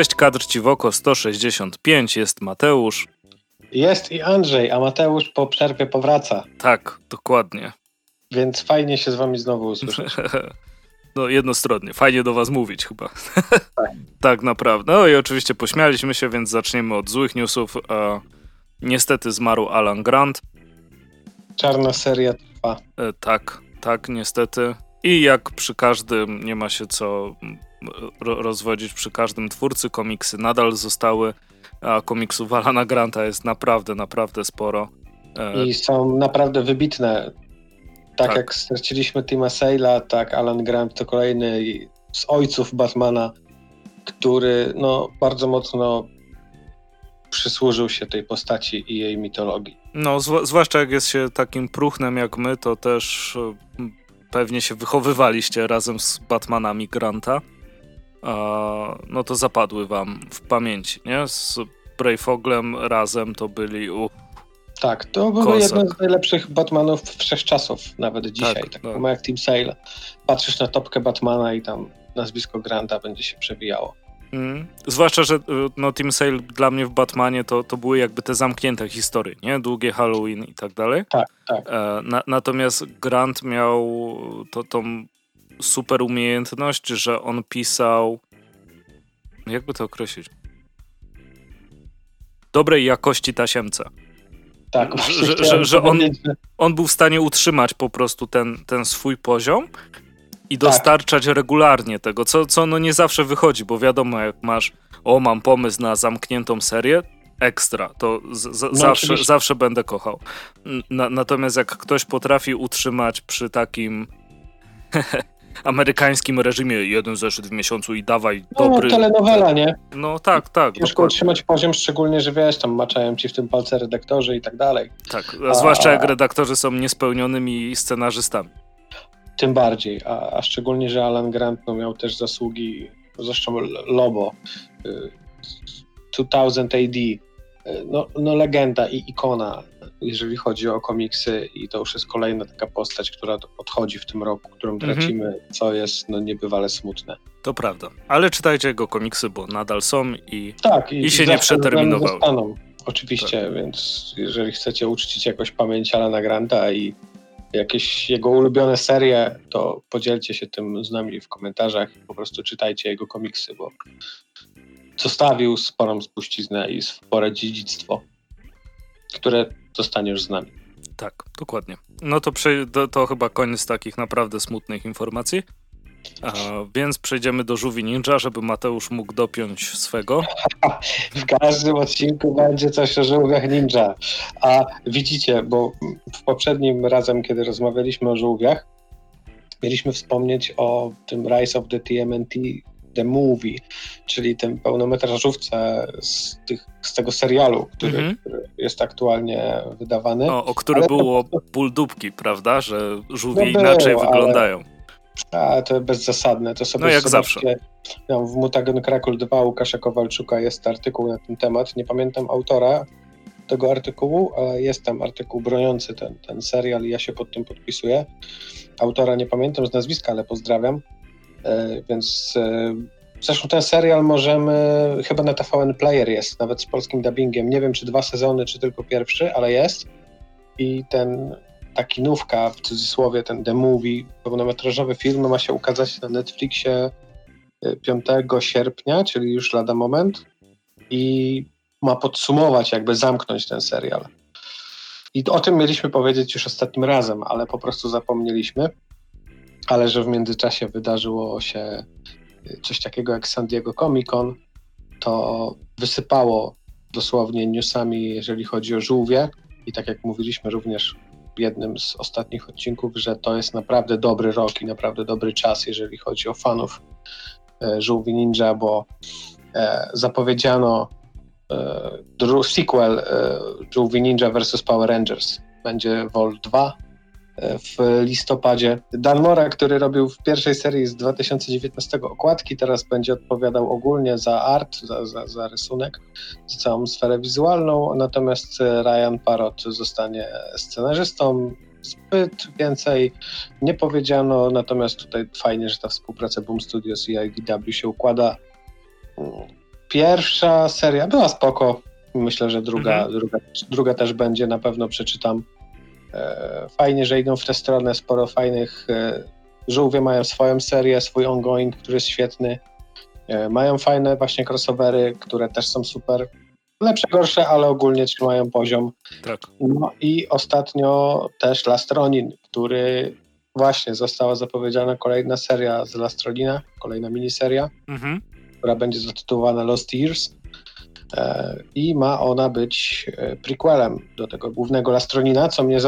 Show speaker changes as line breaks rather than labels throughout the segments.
Cześć, kadr ci w oko 165, jest Mateusz.
Jest i Andrzej, a Mateusz po przerwie powraca.
Tak, dokładnie.
Więc fajnie się z wami znowu usłyszeć.
No jednostronnie, fajnie do was mówić chyba. Tak. tak naprawdę. No i oczywiście pośmialiśmy się, więc zaczniemy od złych newsów. E, niestety zmarł Alan Grant.
Czarna seria trwa.
E, tak, tak, niestety. I jak przy każdym, nie ma się co rozwodzić przy każdym twórcy, komiksy nadal zostały, a komiksów Alana Granta jest naprawdę, naprawdę sporo.
E, I są naprawdę wybitne. Tak, tak. jak straciliśmy Tima Sale'a, tak Alan Grant to kolejny z ojców Batmana, który no, bardzo mocno przysłużył się tej postaci i jej mitologii.
No, zwłaszcza jak jest się takim próchnem jak my, to też pewnie się wychowywaliście razem z Batmanami Granta, no to zapadły wam w pamięci, nie? Z Brayfoglem razem to byli u.
Tak, to był jeden z najlepszych Batmanów wszechczasów, nawet dzisiaj. Tak, tak, tak. jak Team Sale. Patrzysz na topkę Batmana i tam nazwisko Granta będzie się przewijało.
Mm. Zwłaszcza, że no, Team Sale dla mnie w Batmanie to, to były jakby te zamknięte historie, nie? Długie Halloween i tak dalej.
Tak, tak.
E, na, natomiast Grant miał to, tą super umiejętność, że on pisał. Jakby to określić? Dobrej jakości tasiemce.
Tak,
że, że, że on, on był w stanie utrzymać po prostu ten, ten swój poziom i tak. dostarczać tak. regularnie tego, co, co no nie zawsze wychodzi, bo wiadomo, jak masz, o, mam pomysł na zamkniętą serię, ekstra, to z, no, zawsze, zawsze będę kochał. Na, natomiast jak ktoś potrafi utrzymać przy takim amerykańskim reżimie jeden zeszyt w miesiącu i dawaj no, dobry...
No, telenowela, nie?
No tak, tak.
Ciężko dokładnie. utrzymać poziom, szczególnie, że wiesz, tam maczają ci w tym palce redaktorzy i tak dalej.
Tak, a, zwłaszcza jak redaktorzy są niespełnionymi scenarzystami.
Tym bardziej, a, a szczególnie, że Alan Grant no, miał też zasługi, zresztą Lobo, 2000 y, AD, y, no, no legenda i ikona, jeżeli chodzi o komiksy i to już jest kolejna taka postać, która odchodzi w tym roku, którą mhm. tracimy, mhm. co jest no, niebywale smutne.
To prawda, ale czytajcie jego komiksy, bo nadal są i, tak, i, i się nie przeterminowały.
Oczywiście, tak. więc jeżeli chcecie uczcić jakoś pamięć Alana Granta i jakieś jego ulubione serie, to podzielcie się tym z nami w komentarzach. Po prostu czytajcie jego komiksy, bo zostawił sporą spuściznę i spore dziedzictwo, które zostaniesz z nami.
Tak, dokładnie. No to, to, to chyba koniec takich naprawdę smutnych informacji. A, więc przejdziemy do Żółwi Ninja, żeby Mateusz mógł dopiąć swego.
w każdym odcinku będzie coś o żółwiach ninja. A widzicie, bo w poprzednim razem, kiedy rozmawialiśmy o żółwiach, mieliśmy wspomnieć o tym Rise of the TMNT The Movie, czyli tym pełnometrażówce z, tych, z tego serialu, który, mm -hmm. który, jest aktualnie wydawany.
O, o który było to... ból dupki, prawda? Że żółwie no inaczej było, wyglądają.
A, to bezzasadne. To sobie
no jak zawsze.
No, w Mutagen Krakul 2 Łukasza Kowalczuka jest artykuł na ten temat. Nie pamiętam autora tego artykułu, ale jest tam artykuł broniący ten, ten serial i ja się pod tym podpisuję. Autora nie pamiętam z nazwiska, ale pozdrawiam. E, więc e, zresztą ten serial możemy, chyba na TVN Player jest, nawet z polskim dubbingiem. Nie wiem, czy dwa sezony, czy tylko pierwszy, ale jest. I ten ta kinówka, w cudzysłowie ten The Movie, pełnometrażowy film ma się ukazać na Netflixie 5 e, sierpnia, czyli już lada moment i ma podsumować, jakby zamknąć ten serial. I o tym mieliśmy powiedzieć już ostatnim razem, ale po prostu zapomnieliśmy. Ale że w międzyczasie wydarzyło się e, coś takiego jak San Diego Comic Con, to wysypało dosłownie newsami, jeżeli chodzi o żółwie. I tak jak mówiliśmy również jednym z ostatnich odcinków, że to jest naprawdę dobry rok i naprawdę dobry czas, jeżeli chodzi o fanów e, Żółwi Ninja, bo e, zapowiedziano e, sequel Żółwi Ninja vs. Power Rangers. Będzie Vol 2 w listopadzie. Dan Mora, który robił w pierwszej serii z 2019 okładki, teraz będzie odpowiadał ogólnie za art, za, za, za rysunek, za całą sferę wizualną, natomiast Ryan Parrott zostanie scenarzystą. Zbyt więcej nie powiedziano, natomiast tutaj fajnie, że ta współpraca Boom Studios i IDW się układa. pierwsza seria była spoko. Myślę, że druga, mhm. druga, druga też będzie, na pewno przeczytam. E, fajnie, że idą w tę stronę, sporo fajnych. E, żółwie mają swoją serię, swój ongoing, który jest świetny. E, mają fajne właśnie crossovery, które też są super. Lepsze, gorsze, ale ogólnie trzymają poziom.
Tak.
No i ostatnio też Lastronin, który właśnie została zapowiedziana kolejna seria z Lastronina, kolejna miniseria, mhm. która będzie zatytułowana Lost Years. E, I ma ona być e, prequelem do tego głównego Lastronina, co mnie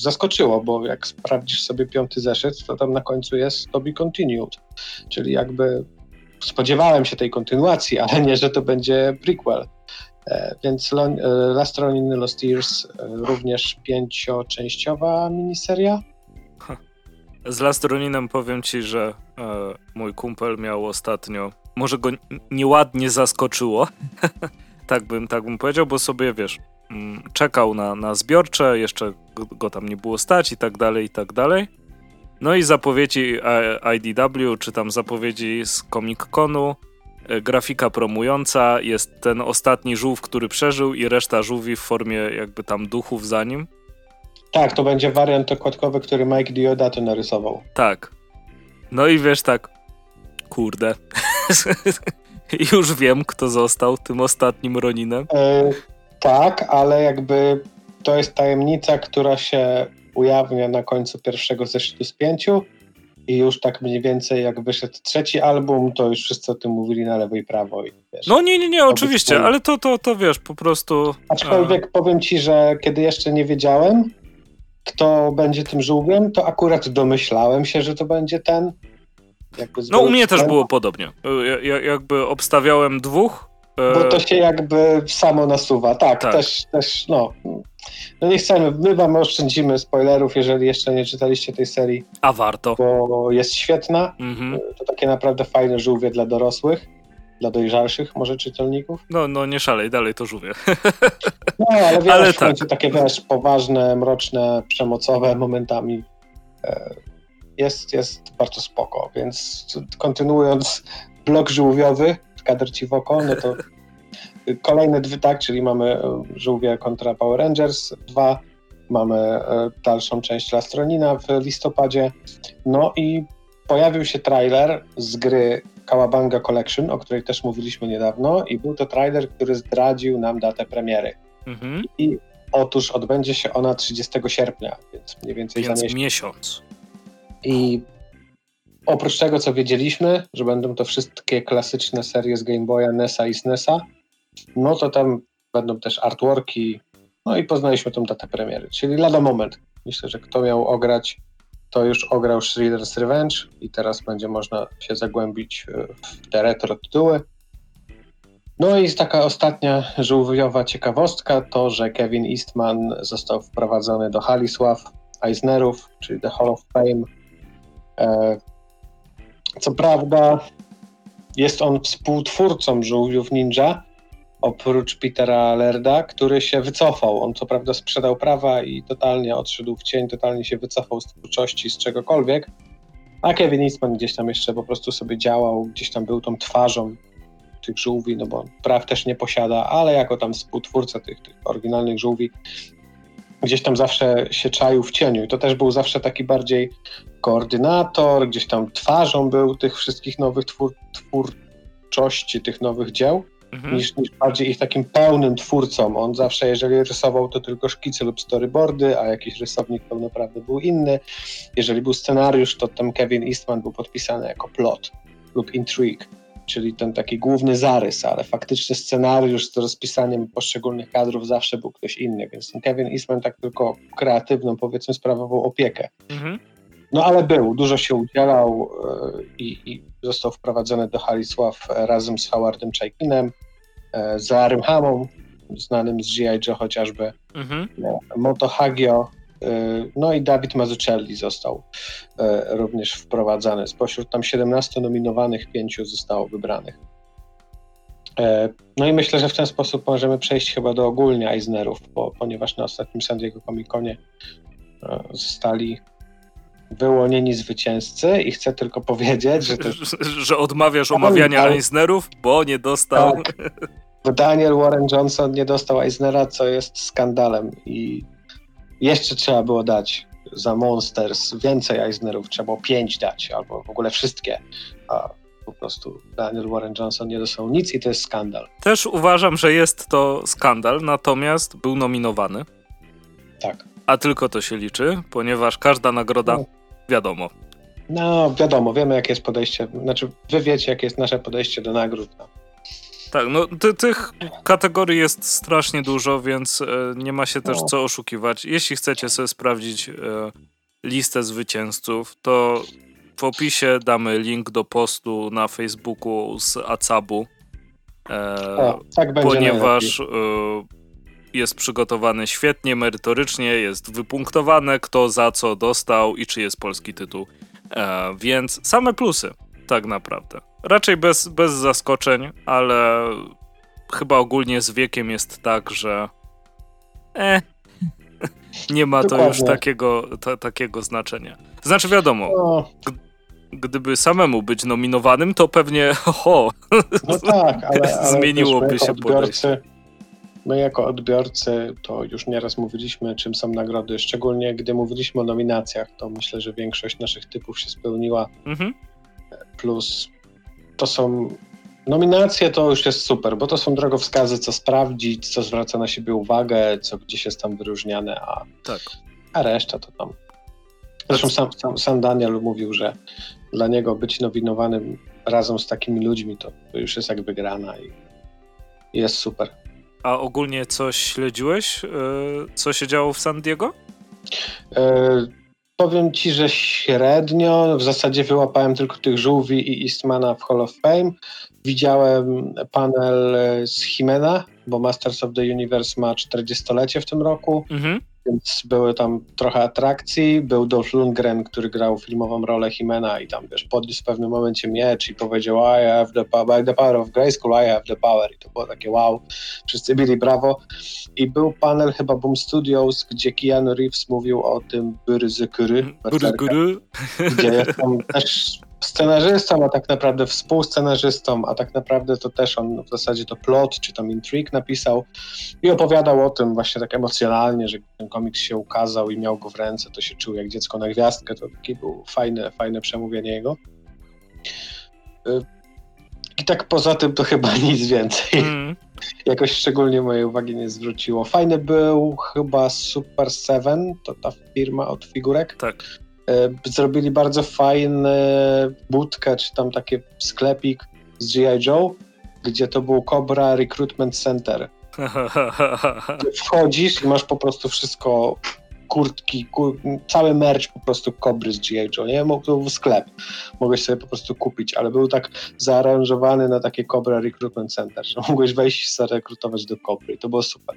zaskoczyło, bo jak sprawdzisz sobie piąty zeszyt, to tam na końcu jest to be continued, czyli jakby spodziewałem się tej kontynuacji, ale nie, że to będzie prequel. E, więc Last Ronin Lost Years również pięcioczęściowa miniseria.
Z Last Roninem powiem ci, że e, mój kumpel miał ostatnio, może go nieładnie zaskoczyło, tak, bym, tak bym powiedział, bo sobie, wiesz, mm, czekał na, na zbiorcze, jeszcze go, tam nie było stać i tak dalej, i tak dalej. No i zapowiedzi IDW, czy tam zapowiedzi z Comic Conu, e, grafika promująca, jest ten ostatni żółw, który przeżył i reszta żółwi w formie jakby tam duchów za nim.
Tak, to będzie wariant okładkowy, który Mike Diodato narysował.
Tak. No i wiesz tak, kurde. Już wiem, kto został tym ostatnim Roninem. E,
tak, ale jakby to jest tajemnica, która się ujawnia na końcu pierwszego zeszytu z pięciu i już tak mniej więcej jak wyszedł trzeci album, to już wszyscy o tym mówili na lewo i prawo. I,
wiesz, no nie, nie, nie, oczywiście, ale to, to, to wiesz, po prostu...
Aczkolwiek a... powiem ci, że kiedy jeszcze nie wiedziałem, kto będzie tym żółwiem, to akurat domyślałem się, że to będzie ten.
No u mnie też było podobnie. Ja, jakby obstawiałem dwóch.
E, Bo to się jakby samo nasuwa. Tak, tak. Też, też, no. No nie chcemy, my wam oszczędzimy spoilerów, jeżeli jeszcze nie czytaliście tej serii.
A warto.
Bo jest świetna. Mhm. To takie naprawdę fajne żółwie dla dorosłych dla dojrzalszych może czytelników.
No, no nie szalej, dalej to żółwie.
No, ale wiesz, ale tak. takie wiesz, poważne, mroczne, przemocowe momentami e, jest, jest bardzo spoko, więc kontynuując blok żółwiowy, kadr ci w oko, no to kolejne dwie, tak, czyli mamy e, żółwie kontra Power Rangers 2, mamy e, dalszą część Lastronina w listopadzie, no i pojawił się trailer z gry Kawabanga Collection, o której też mówiliśmy niedawno i był to trailer, który zdradził nam datę premiery. Mhm. I otóż odbędzie się ona 30 sierpnia, więc mniej więcej
więc za miesiąc. miesiąc.
I oprócz tego, co wiedzieliśmy, że będą to wszystkie klasyczne serie z Game Boya, NESa i SNESa, no to tam będą też artworki, no i poznaliśmy tą datę premiery, czyli lada moment. Myślę, że kto miał ograć to już ograł Shredder's Revenge i teraz będzie można się zagłębić e, w te retro tytuły. No i taka ostatnia żółwiowa ciekawostka to, że Kevin Eastman został wprowadzony do Halisław Eisnerów, czyli The Hall of Fame. E, co prawda jest on współtwórcą Żółwiów Ninja, oprócz Petera Lerda, który się wycofał. On co prawda sprzedał prawa i totalnie odszedł w cień, totalnie się wycofał z twórczości, z czegokolwiek, a Kevin Eastman gdzieś tam jeszcze po prostu sobie działał, gdzieś tam był tą twarzą tych żółwi, no bo praw też nie posiada, ale jako tam współtwórca tych, tych oryginalnych żółwi gdzieś tam zawsze się czaił w cieniu i to też był zawsze taki bardziej koordynator, gdzieś tam twarzą był tych wszystkich nowych twór, twórczości, tych nowych dzieł mhm. niż, niż bardziej ich takim pełnym twórcą. On zawsze, jeżeli rysował, to tylko szkice lub storyboardy, a jakiś rysownik pełnoprawny był inny. Jeżeli był scenariusz, to ten Kevin Eastman był podpisany jako plot lub intrigue, czyli ten taki główny zarys, ale faktyczny scenariusz z rozpisaniem poszczególnych kadrów zawsze był ktoś inny, więc ten Kevin Eastman tak tylko kreatywną, powiedzmy, sprawował opiekę. Mhm. No ale był, dużo się udzielał e, i, i został wprowadzony do Halisław razem z Howardem Chaikinem, e, z Larym Hamą, znanym z G.I. Joe chociażby, mhm. E, Moto Hagio, no i Dawid Mazzucchelli został również wprowadzany. Spośród tam 17 nominowanych, pięciu zostało wybranych. No i myślę, że w ten sposób możemy przejść chyba do ogólnie Eisnerów, bo, ponieważ na ostatnim San Diego Comic Conie zostali wyłonieni zwycięzcy i chcę tylko powiedzieć, że to...
że odmawiasz omawiania ale... Eisnerów, bo nie dostał... Tak.
Bo Daniel Warren Johnson nie dostał Eisnera, co jest skandalem i jeszcze trzeba było dać za Monsters więcej Eisnerów, trzeba było pięć dać, albo w ogóle wszystkie. A po prostu Daniel Warren Johnson nie dostał nic i to jest skandal.
Też uważam, że jest to skandal, natomiast był nominowany.
Tak.
A tylko to się liczy, ponieważ każda nagroda, no. Wiadomo.
No, wiadomo, wiemy jakie jest podejście, znaczy wy wiecie jakie jest nasze podejście do nagród. No.
Tak, no ty, tych kategorii jest strasznie dużo, więc e, nie ma się też no. co oszukiwać. Jeśli chcecie sobie sprawdzić e, listę zwycięzców, to w opisie damy link do postu na Facebooku z Acabu,
e, o, tak
ponieważ e, jest przygotowany świetnie, merytorycznie, jest wypunktowane, kto za co dostał i czy jest polski tytuł. E, więc same plusy, tak naprawdę. Raczej bez, bez zaskoczeń, ale chyba ogólnie z wiekiem jest tak, że e, nie ma to już takiego, ta, takiego znaczenia. Znaczy wiadomo, no. gdyby samemu być nominowanym, to pewnie ho,
no tak, ale, ale zmieniłoby się podejście. My jako odbiorcy to już nieraz mówiliśmy, czym są nagrody, szczególnie gdy mówiliśmy o nominacjach, to myślę, że większość naszych typów się spełniła. Mhm. Plus to są nominacje, to już jest super, bo to są drogowskazy, co sprawdzić, co zwraca na siebie uwagę, co gdzieś jest tam wyróżniane, a,
tak.
a reszta to tam. Zresztą sam, sam, sam Daniel mówił, że dla niego być nominowanym razem z takimi ludźmi to, to już jest jak wygrana i jest super.
A ogólnie coś śledziłeś, e, co się działo w San Diego?
E, powiem ci, że średnio. W zasadzie wyłapałem tylko tych żółwi i Eastmana w Hall of Fame. Widziałem panel z Himena, bo Masters of the Universe ma 40-lecie w tym roku. Mhm więc były tam trochę atrakcji. Był Dolph Lundgren, który grał filmową rolę Himena i tam, wiesz, podniósł w pewnym momencie miecz i powiedział I have the, power, the power of Grayskull, I have the power. I to było takie wow. Wszyscy byli brawo. I był panel chyba Boom Studios, gdzie Keanu Reeves mówił o tym Byrzykury, gdzie jest tam też scenarzystą, a tak naprawdę współscenarzystą, a tak naprawdę to też on w zasadzie to plot, czy tam intrigue napisał i opowiadał o tym właśnie tak emocjonalnie, że ten komiks się ukazał i miał go w ręce, to się czuł jak dziecko na gwiazdkę, to takie było fajne, fajne przemówienie jego. Y, I tak poza tym to chyba nic więcej. Mm. Jakoś szczególnie mojej uwagi nie zwróciło. Fajny był chyba Super Seven, to ta firma od figurek.
Tak
zrobili bardzo fajny budkę, czy tam taki sklepik z G.I. Joe, gdzie to był Cobra Recruitment Center. Wchodzisz i masz po prostu wszystko, kurtki, kur, cały merch po prostu Cobry z G.I. Joe, nie? To był sklep, mogłeś sobie po prostu kupić, ale był tak zaaranżowany na takie Cobra Recruitment Center, że mogłeś wejść i zarekrutować do Cobry i to było super.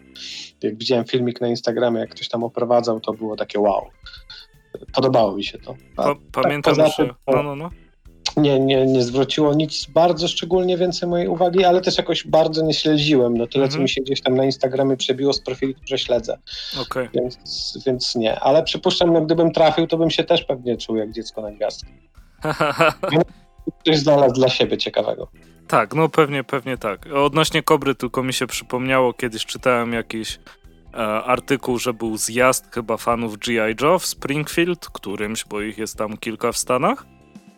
Jak widziałem filmik na Instagramie, jak ktoś tam oprowadzał, to było takie wow podobało mi się to.
Pa, tak pamiętam, tak, że... No, no, no.
Nie, nie, nie zwróciło nic bardzo szczególnie więcej mojej uwagi, ale też jakoś bardzo nie śledziłem. No tyle, co mhm. mi się gdzieś tam na Instagramie przebiło z profili, które śledzę.
Okay.
Więc, więc nie. Ale przypuszczam, że gdybym trafił, to bym się też pewnie czuł jak dziecko na gwiazdkę. Coś znalazł dla siebie ciekawego.
Tak, no pewnie, pewnie tak. Odnośnie Kobry tylko mi się przypomniało, kiedyś czytałem jakiś artykuł, że był zjazd chyba fanów G.I. Joe w Springfield, którymś, bo ich jest tam kilka w Stanach.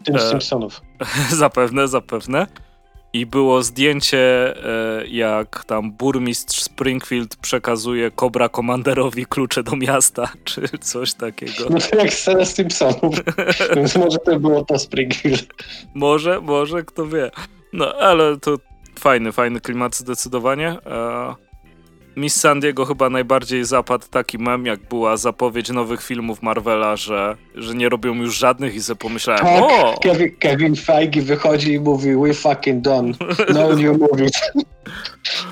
Tym e, Simpsonów.
zapewne, zapewne. I było zdjęcie, e, jak tam burmistrz Springfield przekazuje Cobra Commanderowi klucze do miasta, czy coś takiego.
No to jak scena Simpsonów. Więc może to było to Springfield.
Może, może, kto wie. No, ale to fajny, fajny klimat zdecydowanie. Miss San Diego chyba najbardziej zapadł taki mem, jak była zapowiedź nowych filmów Marvela, że, że nie robią już żadnych i sobie pomyślałem, tak, o!
Kevin, Kevin Feige wychodzi i mówi, we fucking done, no new movies.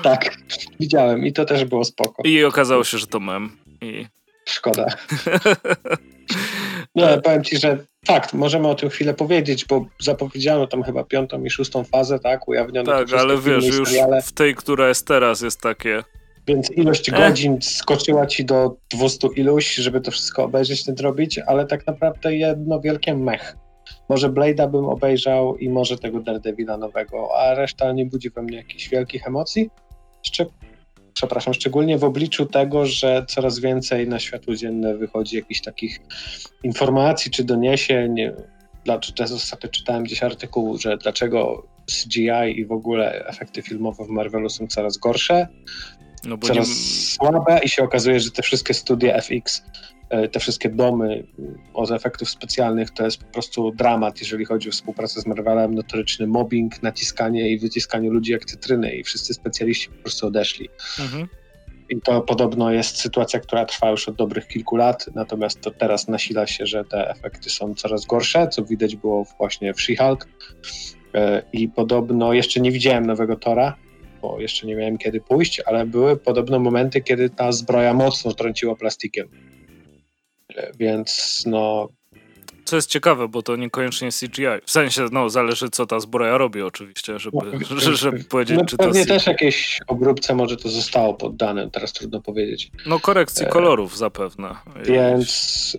tak, widziałem i to też było spoko.
I okazało się, że to mem. I...
Szkoda. No, powiem ci, że fakt, możemy o tym chwilę powiedzieć, bo zapowiedziano tam chyba piątą i szóstą fazę, tak? Ujawniono
Tak, ale wiesz, już w tej, która jest teraz, jest takie
Więc ilość godzin skoczyła ci do 200 iluś, żeby to wszystko obejrzeć, nie zrobić, ale tak naprawdę jedno wielkie mech. Może Blade'a bym obejrzał i może tego Daredevila nowego, a reszta nie budzi we mnie jakichś wielkich emocji. Jeszcze, przepraszam, szczególnie w obliczu tego, że coraz więcej na światło dzienne wychodzi jakichś takich informacji czy doniesień. Często ostatnio czytałem gdzieś artykuł, że dlaczego CGI i w ogóle efekty filmowe w Marvelu są coraz gorsze, no coraz nie... słabe i się okazuje, że te wszystkie studia FX E, te wszystkie domy od efektów specjalnych to jest po prostu dramat, jeżeli chodzi o współpracę z Marvelem, notoryczny mobbing, naciskanie i wyciskanie ludzi jak cytryny i wszyscy specjaliści po prostu odeszli. Mhm. I to podobno jest sytuacja, która trwa już od dobrych kilku lat, natomiast to teraz nasila się, że te efekty są coraz gorsze, co widać było właśnie w She-Hulk. E, I podobno jeszcze nie widziałem nowego Tora, bo jeszcze nie miałem kiedy pójść, ale były podobno momenty, kiedy ta zbroja mocno trąciła plastikiem. Więc no.
Co jest ciekawe, bo to niekoniecznie CGI. W sensie, no, zależy co ta zbroja robi oczywiście, żeby, no, żeby, żeby powiedzieć,
no,
czy
to Pewnie
też
jakieś obróbce może to zostało poddane, teraz trudno powiedzieć.
No korekcji e... kolorów zapewne.
Więc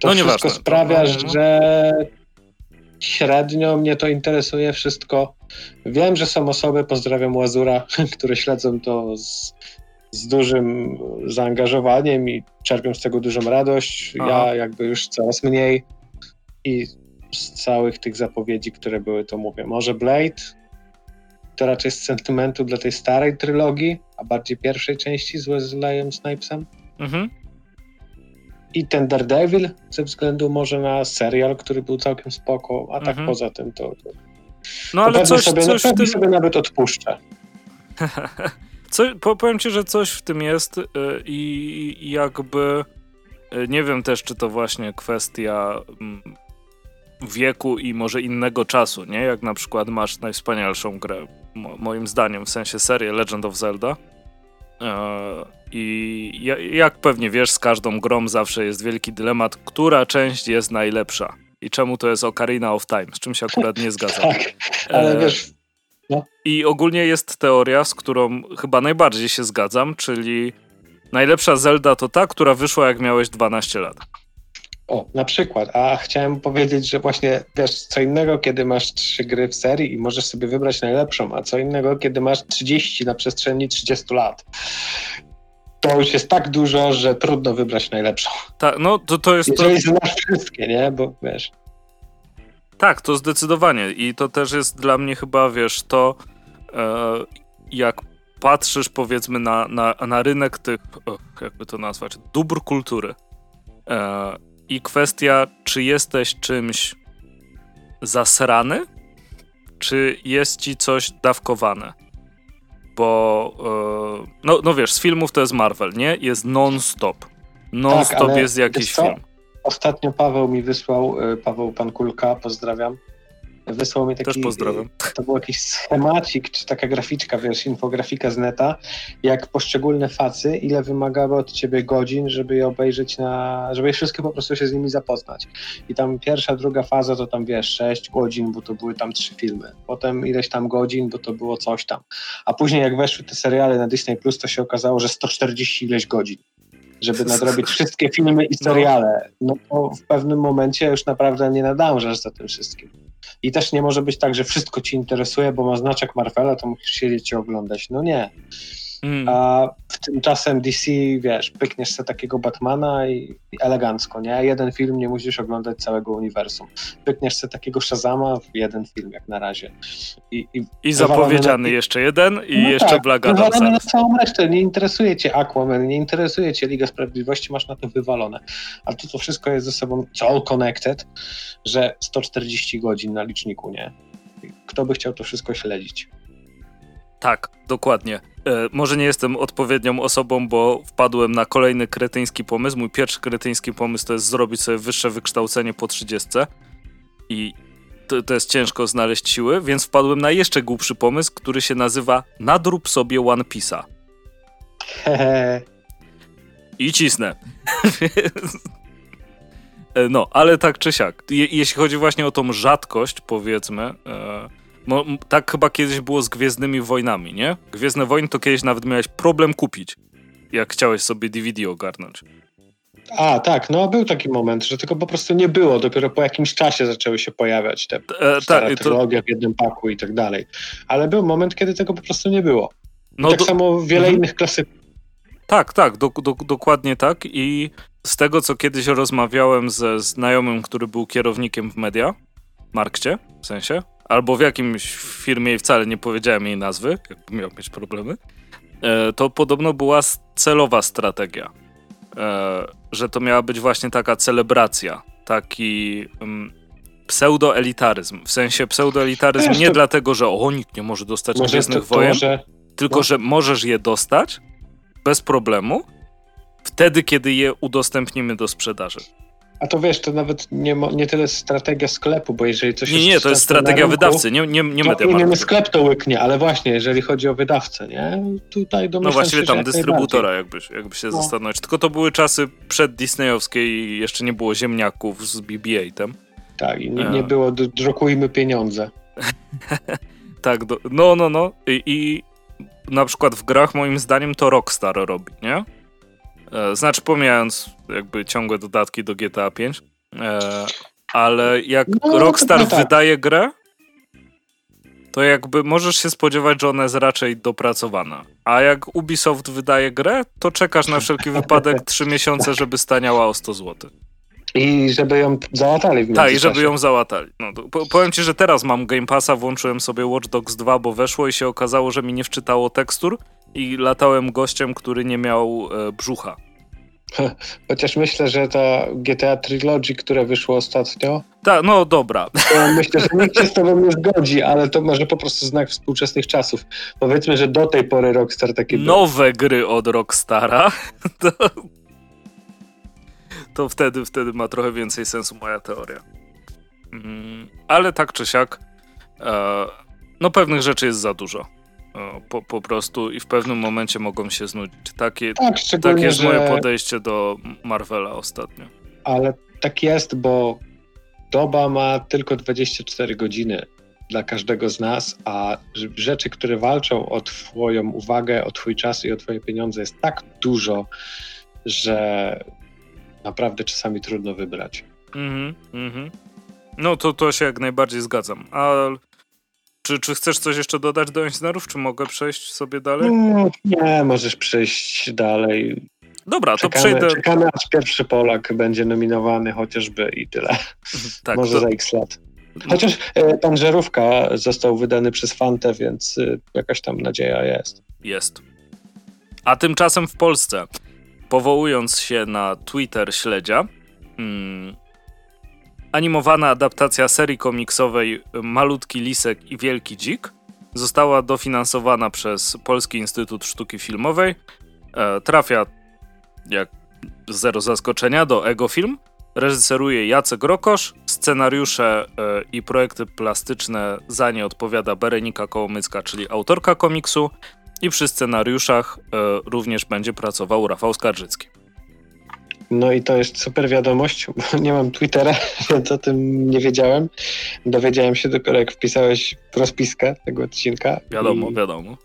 to no, wszystko sprawia, no, no. że średnio mnie to interesuje wszystko. Wiem, że są osoby, pozdrawiam Łazura, które śledzą to z z dużym zaangażowaniem i czerpią z tego dużą radość. Aha. Ja jakby już coraz mniej i z całych tych zapowiedzi, które były, to mówię, może Blade, to raczej z sentymentu dla tej starej trylogii, a bardziej pierwszej części z Wesleyem Snipesem. Mhm. I ten Daredevil ze względu może na serial, który był całkiem spoko, a tak mhm. poza tym to, to
no ale coś,
sobie,
coś
w tym... sobie nawet odpuszczę.
Co, powiem ci, że coś w tym jest y, i jakby y, nie wiem też, czy to właśnie kwestia mm, wieku i może innego czasu, nie? Jak na przykład masz najwspanialszą grę, moim zdaniem, w sensie serię Legend of Zelda. E, I jak pewnie wiesz, z każdą grą zawsze jest wielki dylemat, która część jest najlepsza. I czemu to jest Ocarina of Time, z czym się akurat nie zgadzam.
tak, ale e, wiesz,
no. I ogólnie jest teoria, z którą chyba najbardziej się zgadzam, czyli najlepsza Zelda to ta, która wyszła jak miałeś 12 lat.
O, na przykład. A chciałem powiedzieć, że właśnie wiesz, co innego, kiedy masz trzy gry w serii i możesz sobie wybrać najlepszą, a co innego, kiedy masz 30 na przestrzeni 30 lat. To już jest tak dużo, że trudno wybrać najlepszą.
Tak, no to, to jest.
Jeżeli to... znasz wszystkie, nie? Bo wiesz.
Tak, to zdecydowanie. I to też jest dla mnie chyba, wiesz, to e, jak patrzysz powiedzmy na, na, na rynek tych, jakby to nazwać, dóbr kultury e, i kwestia, czy jesteś czymś zasrany, czy jest ci coś dawkowane. Bo, e, no, no wiesz, z filmów to jest Marvel, nie? Jest non-stop. Non-stop tak, jest jakiś film.
Ostatnio Paweł mi wysłał, e, Paweł Pankulka, pozdrawiam, wysłał mi taki...
Też pozdrawiam.
To był jakiś schemacik, czy taka graficzka, wiesz, infografika z neta, jak poszczególne facy, ile wymagały od ciebie godzin, żeby je obejrzeć na... żeby wszystkie po prostu się z nimi zapoznać. I tam pierwsza, druga faza to tam, wiesz, 6 godzin, bo to były tam trzy filmy. Potem ileś tam godzin, bo to było coś tam. A później jak weszły te seriale na Disney+, Plus, to się okazało, że 140 ileś godzin żeby nadrobić wszystkie filmy i no. seriale. No to w pewnym momencie już naprawdę nie nadążasz za tym wszystkim. I też nie może być tak, że wszystko ci interesuje, bo ma znaczek Marvela, to musisz siedzieć i oglądać. No nie. Mm. A tymczasem DC, wiesz, pykniesz sobie takiego Batmana i, i, elegancko, nie? Jeden film, nie musisz oglądać całego uniwersum. Pykniesz sobie takiego Shazama w jeden film, jak na razie.
I, i, I zapowiedziany na... jeszcze jeden i no jeszcze tak, Black Adam
na całą resztę. Nie interesuje cię Aquaman, nie interesuje cię Liga Sprawiedliwości, masz na to wywalone. Ale to, to wszystko jest ze sobą all connected, że 140 godzin na liczniku, nie? Kto by chciał to wszystko śledzić?
Tak, dokładnie. E, może nie jestem odpowiednią osobą, bo wpadłem na kolejny kretyński pomysł. Mój pierwszy kretyński pomysł to jest zrobić sobie wyższe wykształcenie po 30. I to, to jest ciężko znaleźć siły, więc wpadłem na jeszcze głupszy pomysł, który się nazywa Nadrób sobie One Piece'a. I cisnę. E, no, ale tak czy siak. Je, jeśli chodzi właśnie o tą rzadkość, powiedzmy, e, Mo, tak chyba kiedyś było z Gwiezdnymi Wojnami, nie? Gwiezdne Wojny to kiedyś nawet miałeś problem kupić, jak chciałeś sobie DVD ogarnąć.
A, tak, no był taki moment, że tego po prostu nie było. Dopiero po jakimś czasie zaczęły się pojawiać te e, tak, to... w jednym paku i tak dalej. Ale był moment, kiedy tego po prostu nie było. No tak do... samo wiele mhm. innych klasyków.
Tak, tak, do, do, dokładnie tak. I z tego, co kiedyś rozmawiałem ze znajomym, który był kierownikiem w media, Markcie, w sensie, albo w jakimś firmie i wcale nie powiedziałem jej nazwy, jakby miał mieć problemy, e, to podobno była celowa strategia E, że to miała być właśnie taka celebracja, taki um, pseudoelitaryzm. W sensie pseudoelitaryzm nie to... dlatego, że o, nikt nie może dostać może Gwiezdnych to, Wojen, może... tylko no. że możesz je dostać bez problemu wtedy, kiedy je udostępnimy do sprzedaży.
A to wiesz, to nawet nie, nie tyle strategia sklepu, bo jeżeli coś
Nie, nie, to jest strategia rynku, wydawcy, nie, nie, nie media.
Nie, nie, sklep to łyknie, ale właśnie, jeżeli chodzi o wydawcę, nie? Tutaj
No właściwie tam dystrybutora, jakby, jakby się no. zastanowić. Tylko to były czasy przed Disneyowskie i jeszcze nie było ziemniaków z BB-8 tam.
Tak, i nie, nie było drukujmy pieniądze.
tak, do, no, no, no. I, I na przykład w grach moim zdaniem to Rockstar robi, nie? E, znaczy, pomijając jakby ciągłe dodatki do GTA 5, e, ale jak no, Rockstar tak. wydaje grę, to jakby możesz się spodziewać, że ona jest raczej dopracowana. A jak Ubisoft wydaje grę, to czekasz na wszelki wypadek 3 miesiące, żeby staniała o 100 zł.
I żeby ją załatali.
tak, i żeby ją załatali. No, powiem ci, że teraz mam Game Passa, włączyłem sobie Watch Dogs 2, bo weszło i się okazało, że mi nie wczytało tekstur i latałem gościem, który nie miał e, brzucha.
Chociaż myślę, że ta GTA Trilogy, które wyszło ostatnio.
Tak, no dobra.
myślę, że nikt się z tobą nie zgodzi, ale to może po prostu znak współczesnych czasów. Powiedzmy, że do tej pory Rockstar takie.
Nowe gry od Rockstara. To, to wtedy, wtedy ma trochę więcej sensu moja teoria. Mm, ale tak czy siak, e, no pewnych rzeczy jest za dużo po, po prostu i w pewnym momencie mogą się znudzić. Takie, tak, takie jest moje podejście do Marvela ostatnio.
Ale tak jest, bo doba ma tylko 24 godziny dla każdego z nas, a rzeczy, które walczą o Twoją uwagę, o Twój czas i o Twoje pieniądze jest tak dużo, że naprawdę czasami trudno wybrać. Mhm,
mhm. No to, to się jak najbardziej zgadzam. A czy, czy chcesz coś jeszcze dodać do inżynierów, czy mogę przejść sobie dalej?
No, nie, możesz przejść dalej.
Dobra,
czekamy,
to przejdę.
Czekamy, aż pierwszy Polak będzie nominowany chociażby i tyle. tak, Może to... za x lat. Chociaż e, pan Żerówka został wydany przez Fantę, więc e, jakaś tam nadzieja jest.
Jest. A tymczasem w Polsce, powołując się na Twitter śledzia, hmm, Animowana adaptacja serii komiksowej Malutki Lisek i Wielki Dzik została dofinansowana przez Polski Instytut Sztuki Filmowej. E, trafia, jak zero zaskoczenia, do Ego Film. Reżyseruje Jacek Rokosz, scenariusze e, i projekty plastyczne za nie odpowiada Berenika Kołomycka, czyli autorka komiksu i przy scenariuszach e, również będzie pracował Rafał Skarżycki.
No i to jest super wiadomość, bo nie mam Twittera, więc o tym nie wiedziałem. Dowiedziałem się dopiero jak wpisałeś rozpiskę tego odcinka.
Wiadomo, i, wiadomo.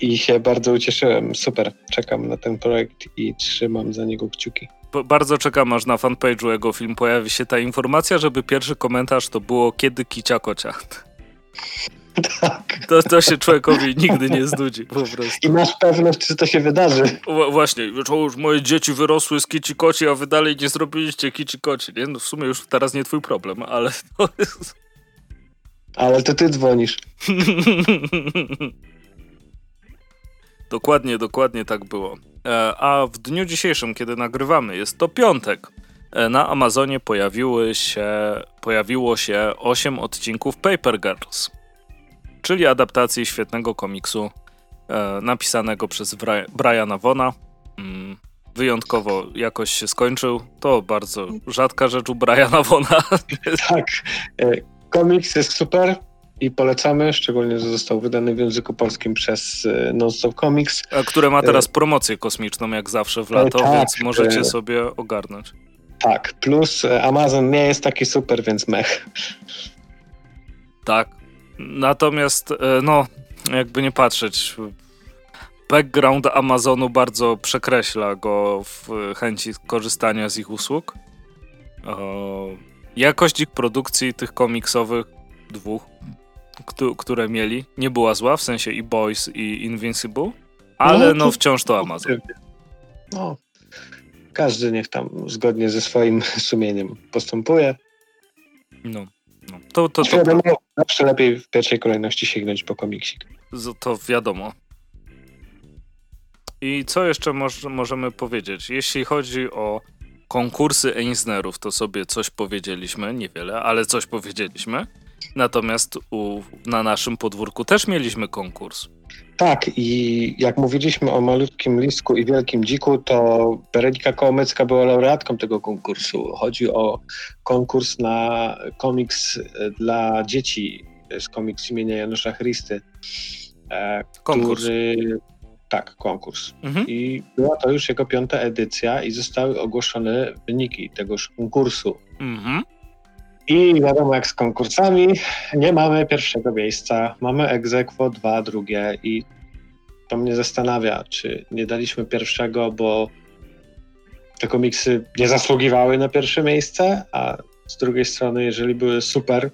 I się bardzo ucieszyłem. Super, czekam na ten projekt i trzymam za niego kciuki.
Bardzo czekam, aż na fanpage'u jego film pojawi się ta informacja, żeby pierwszy komentarz to było kiedy kicia kocia.
Tak.
To, to się człowiekowi nigdy nie znudzi po prostu.
I masz pewność, czy to się wydarzy.
właśnie, już moje dzieci wyrosły z kici koci, a wy dalej nie zrobiliście kici koci, nie? No w sumie już teraz nie twój problem, ale to jest...
Ale to ty dzwonisz.
dokładnie, dokładnie tak było. E, a w dniu dzisiejszym, kiedy nagrywamy, jest to piątek. E, na Amazonie pojawiły się, pojawiło się 8 odcinków Paper Girls czyli adaptacji świetnego komiksu e, napisanego przez Bri Briana Vona. Mm, wyjątkowo jakoś się skończył. To bardzo rzadka rzecz u Briana Vona.
Tak. E, komiks jest super i polecamy, szczególnie, że został wydany w języku polskim przez e, Nonstop Comics.
A które ma teraz promocję kosmiczną, jak zawsze w lato, tak, więc możecie sobie ogarnąć.
Tak, plus Amazon nie jest taki super, więc mech.
Tak, Natomiast, e, no, jakby nie patrzeć, background Amazonu bardzo przekreśla go w chęci korzystania z ich usług. Jakość ich produkcji, tych komiksowych, dwóch, które mieli, nie była zła, w sensie i Boys, i Invincible, ale no, no wciąż to Amazon.
No, każdy niech tam zgodnie ze swoim sumieniem postępuje.
No, no. to, to,
to, to, zawsze lepiej w pierwszej kolejności sięgnąć po komiksik.
To wiadomo. I co jeszcze moż, możemy powiedzieć? Jeśli chodzi o konkursy Eisnerów, to sobie coś powiedzieliśmy, niewiele, ale coś powiedzieliśmy. Natomiast u, na naszym podwórku też mieliśmy konkurs.
Tak, i jak mówiliśmy o malutkim listku i wielkim dziku, to Berenika Kołomecka była laureatką tego konkursu. Chodzi o konkurs na komiks dla dzieci z komiks imienia Janusza Christy.
E, konkurs. Który,
tak, konkurs. Mhm. I była to już jego piąta edycja i zostały ogłoszone wyniki tegoż konkursu. Mhm. I wiadomo, jak z konkursami, nie mamy pierwszego miejsca, mamy egzekwo dwa, drugie i to mnie zastanawia, czy nie daliśmy pierwszego, bo te komiksy nie zasługiwały na pierwsze miejsce, a z drugiej strony, jeżeli były super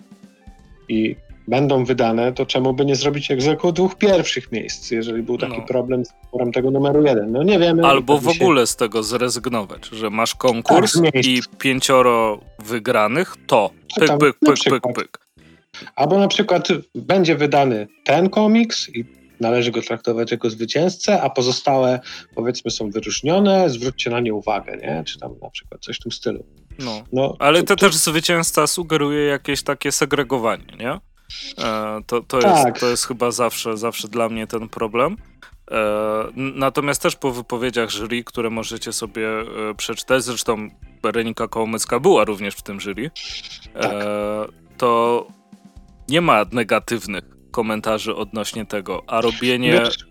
i będą wydane, to czemu by nie zrobić egzekwo dwóch pierwszych miejsc, jeżeli był taki no. problem z wyborem tego numeru jeden? No nie wiemy.
Albo w ogóle z tego zrezygnować, że masz konkurs tak, i pięcioro wygranych, to pyk, pyk, pyk, pyk, pyk.
Albo na przykład będzie wydany ten komiks i należy go traktować jako zwycięzcę, a pozostałe powiedzmy są wyróżnione, zwróćcie na nie uwagę, nie? Czy tam na przykład coś w tym stylu.
No, no ale to, to też zwycięzca sugeruje jakieś takie segregowanie, nie? E, to, to, tak. jest, to jest chyba zawsze, zawsze dla mnie ten problem. E, natomiast też po wypowiedziach jury, które możecie sobie e, przeczytać, zresztą Berenika Kołomycka była również w tym jury, tak. to nie ma negatywnych komentarzy odnośnie tego, a robienie Wiesz,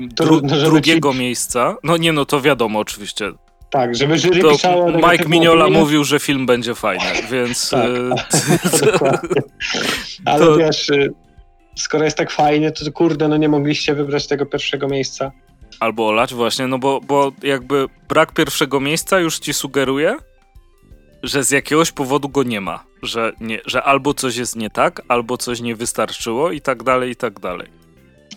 dru drugiego ci... miejsca, no nie no, to wiadomo oczywiście,
tak, żeby jury to pisało...
Mike Mignola mówił, że film będzie fajny, więc... tak,
e, Ale to... wiesz, y, skoro jest tak fajnie, to kurde, no nie mogliście wybrać tego pierwszego miejsca.
Albo olać właśnie, no bo, bo jakby brak pierwszego miejsca już ci sugeruje, że z jakiegoś powodu go nie ma. Że, nie, że albo coś jest nie tak, albo coś nie wystarczyło i tak dalej, i tak dalej.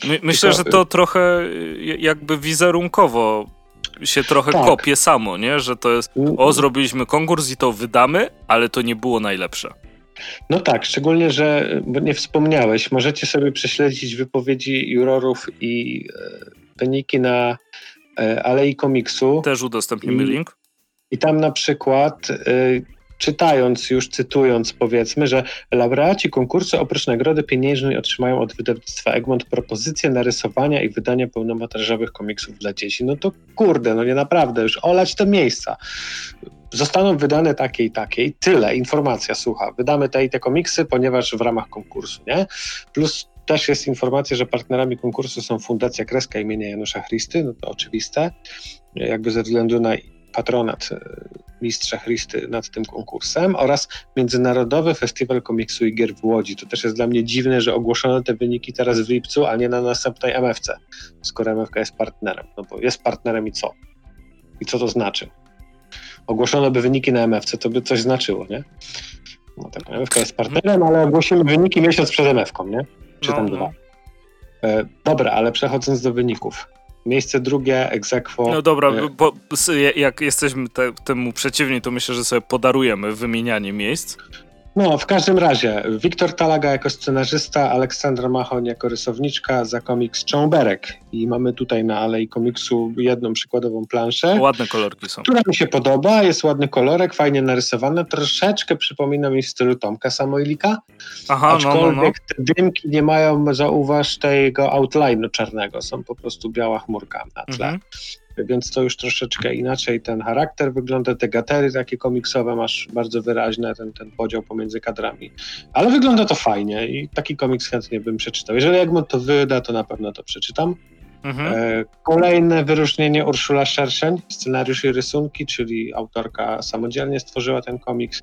My, myślę, że to trochę y, jakby wizerunkowo się trochę tak. kopie samo, nie? Że to jest, o, zrobiliśmy konkurs i to wydamy, ale to nie było najlepsze.
No tak, szczególnie, że nie wspomniałeś, możecie sobie prześledzić wypowiedzi jurorów i e, wyniki na e, Alei Komiksu.
Też udostępnimy I, link.
I tam na przykład e, czytając, już cytując, powiedzmy, że laureaci konkursu oprócz nagrody pieniężnej otrzymają od wydawnictwa Egmont propozycję narysowania i wydania pełnometrażowych komiksów dla dzieci. No to kurde, no nie naprawdę, już olać te miejsca. Zostaną wydane takie i takie i tyle, informacja słucha. Wydamy te i te komiksy, ponieważ w ramach konkursu, nie? Plus też jest informacja, że partnerami konkursu są Fundacja Kreska imienia Janusza Christy, no to oczywiste, jakby ze względu na patronat e, mistrza Christy nad tym konkursem oraz Międzynarodowy Festiwal Komiksu i Gier w Łodzi. To też jest dla mnie dziwne, że ogłoszono te wyniki teraz w lipcu, a nie na następnej MFC, skoro MFK jest partnerem. No bo jest partnerem i co? I co to znaczy? Ogłoszono by wyniki na MFC, to by coś znaczyło, nie? No tak, MFK jest partnerem, ale ogłosimy wyniki miesiąc przed MFką, nie? Czy tam no, no. dwa. E, dobra, ale przechodząc do wyników. Miejsce drugie, egzekwo.
No dobra, y, bo, jak jesteśmy te, temu przeciwni, to myślę, że sobie podarujemy wymienianie miejsc.
No, w każdym razie, Wiktor Talaga jako scenarzysta, Aleksandra Machoń jako rysowniczka za komiks Cząberek. I mamy tutaj na Alei Komiksu jedną przykładową planszę.
Ładne kolorki są.
Która mi się podoba, jest ładny kolorek, fajnie narysowane, troszeczkę przypomina mi w stylu Tomka Samojlika. Aha, aczkolwiek no, no, no. te dymki nie mają, zauważ, tego outline'u czarnego, są po prostu biała chmurka na tle. Mhm więc to już troszeczkę inaczej ten charakter wygląda, te gatery takie komiksowe masz bardzo wyraźne, ten, ten podział pomiędzy kadrami, ale wygląda to fajnie i taki komiks chętnie bym przeczytał. Jeżeli Egmont to wyda, to na pewno to przeczytam. Mhm. E, kolejne wyróżnienie Urszula Szerszeń, scenariusz i rysunki, czyli autorka samodzielnie stworzyła ten komiks.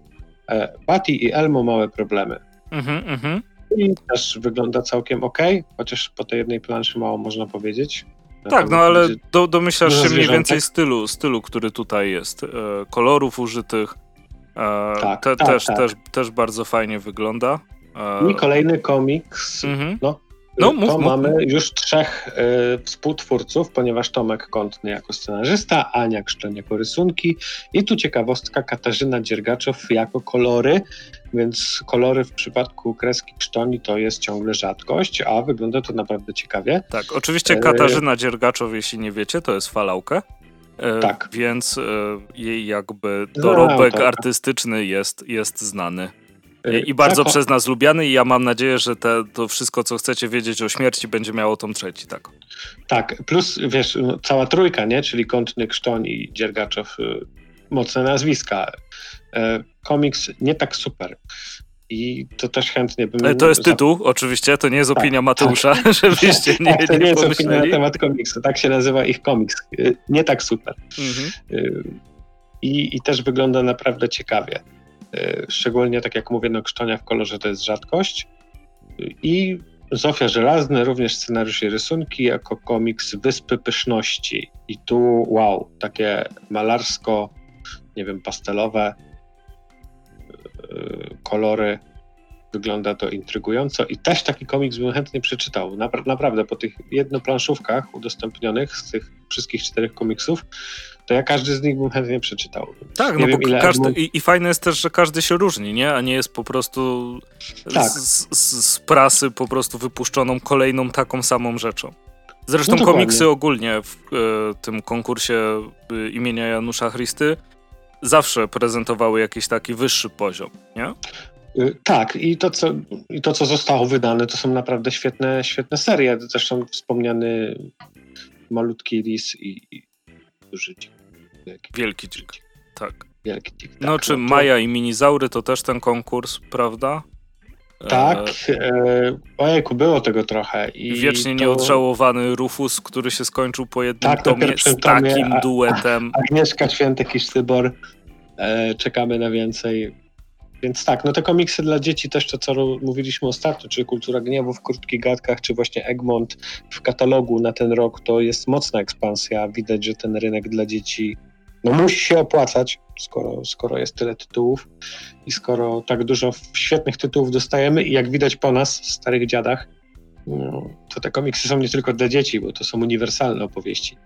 E, Patty i Elmo małe problemy. Mhm, mhm. I też wygląda całkiem ok, chociaż po tej jednej planszy mało można powiedzieć.
Tak, no ale do, domyślasz się mniej więcej stylu, stylu, który tutaj jest. E, kolorów użytych. E, tak, te, tak, też, tak. Też, też bardzo fajnie wygląda.
E, I kolejny komiks. Mhm. No, no, mów, to mów. mamy już trzech y, współtwórców, ponieważ Tomek Kątny jako scenarzysta, Ania Krzczeń jako rysunki i tu ciekawostka Katarzyna Dziergaczow jako kolory, więc kolory w przypadku kreski Krzczoni to jest ciągle rzadkość, a wygląda to naprawdę ciekawie.
Tak, oczywiście e, Katarzyna Dziergaczow, jeśli nie wiecie, to jest falałka. E, tak. Więc e, jej jakby dorobek no, artystyczny jest, jest znany. I bardzo tak, przez nas lubiany i ja mam nadzieję, że te, to wszystko, co chcecie wiedzieć o śmierci, będzie miało tą trzeci, tak?
Tak, plus wiesz, no, cała trójka, nie? Czyli Kątny, Krztoń i Dziergaczow, y, mocne nazwiska. E, komiks nie tak super. I to też chętnie bym...
To jest tytuł, oczywiście, to nie jest opinia tak, Mateusza, tak. żebyście nie
tak, to nie, nie jest opinia na temat komiksu, tak się nazywa ich komiks. Y, nie tak super. Mhm. Y, I, I też wygląda naprawdę ciekawie. E, szczególnie, tak jak mówię, no krzczonia w kolorze to jest rzadkość. I Zofia Żelazny, również scenariusz i rysunki, jako komiks Wyspy Pyszności. I tu, wow, takie malarsko, nie wiem, pastelowe e, kolory. Wygląda to intrygująco i też taki komiks bym chętnie przeczytał. naprawdę, po tych jednoplanszówkach udostępnionych z tych wszystkich czterech komiksów, to ja każdy z nich bym chętnie przeczytał.
Tak, nie no wiem, bo każdy, i, i, fajne jest też, że każdy się różni, nie? A nie jest po prostu tak. z, z, z, prasy po prostu wypuszczoną kolejną taką samą rzeczą. Zresztą no komiksy ogólnie w e, tym konkursie e, imienia Janusza Christy zawsze prezentowały jakiś taki wyższy poziom, nie?
Y, tak, i to, co, i to, co zostało wydane, to są naprawdę świetne, świetne serie. Zresztą wspomniany malutki lis i, i dzik.
Wielki, Wielki dzik, tak.
Wielki dzik, tak.
No czy no to... Maja i Minizaury to też ten konkurs, prawda?
Tak, e... ojejku, było tego trochę. I
Wiecznie to... nieodżałowany Rufus, który się skończył po jednym tak, tomie z takim tomie, duetem.
Agnieszka Świętek i Sztybor. E, czekamy na więcej. Więc tak, no te komiksy dla dzieci też to, co mówiliśmy ostatnio, czy Kultura Gniewu w krótkich gadkach, czy właśnie Egmont w katalogu na ten rok, to jest mocna ekspansja. Widać, że ten rynek dla dzieci no musi się opłacać, skoro, skoro jest tyle tytułów i skoro tak dużo świetnych tytułów dostajemy i jak widać po nas, starych dziadach, no, to te komiksy są nie tylko dla dzieci, bo to są uniwersalne opowieści,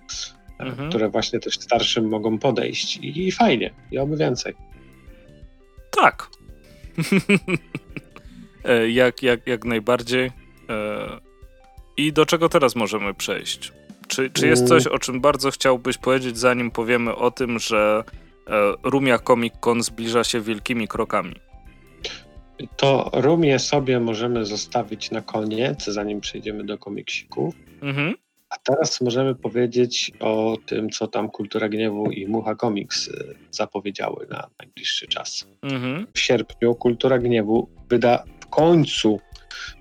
mhm. które właśnie też starszym mogą podejść i, i fajnie, i oby więcej.
Tak, E, jak, jak, jak najbardziej. E, I do czego teraz możemy przejść? Czy, czy jest coś, o czym bardzo chciałbyś powiedzieć, zanim powiemy o tym, że e, Rumia Comic Con zbliża się wielkimi krokami?
To Rumię sobie możemy zostawić na koniec, zanim przejdziemy do komiksików. Mhm. A teraz możemy powiedzieć o tym, co tam Kultura Gniewu i Mucha Comics y, zapowiedziały na najbliższy czas. Mhm. W sierpniu Kultura Gniewu wyda w końcu,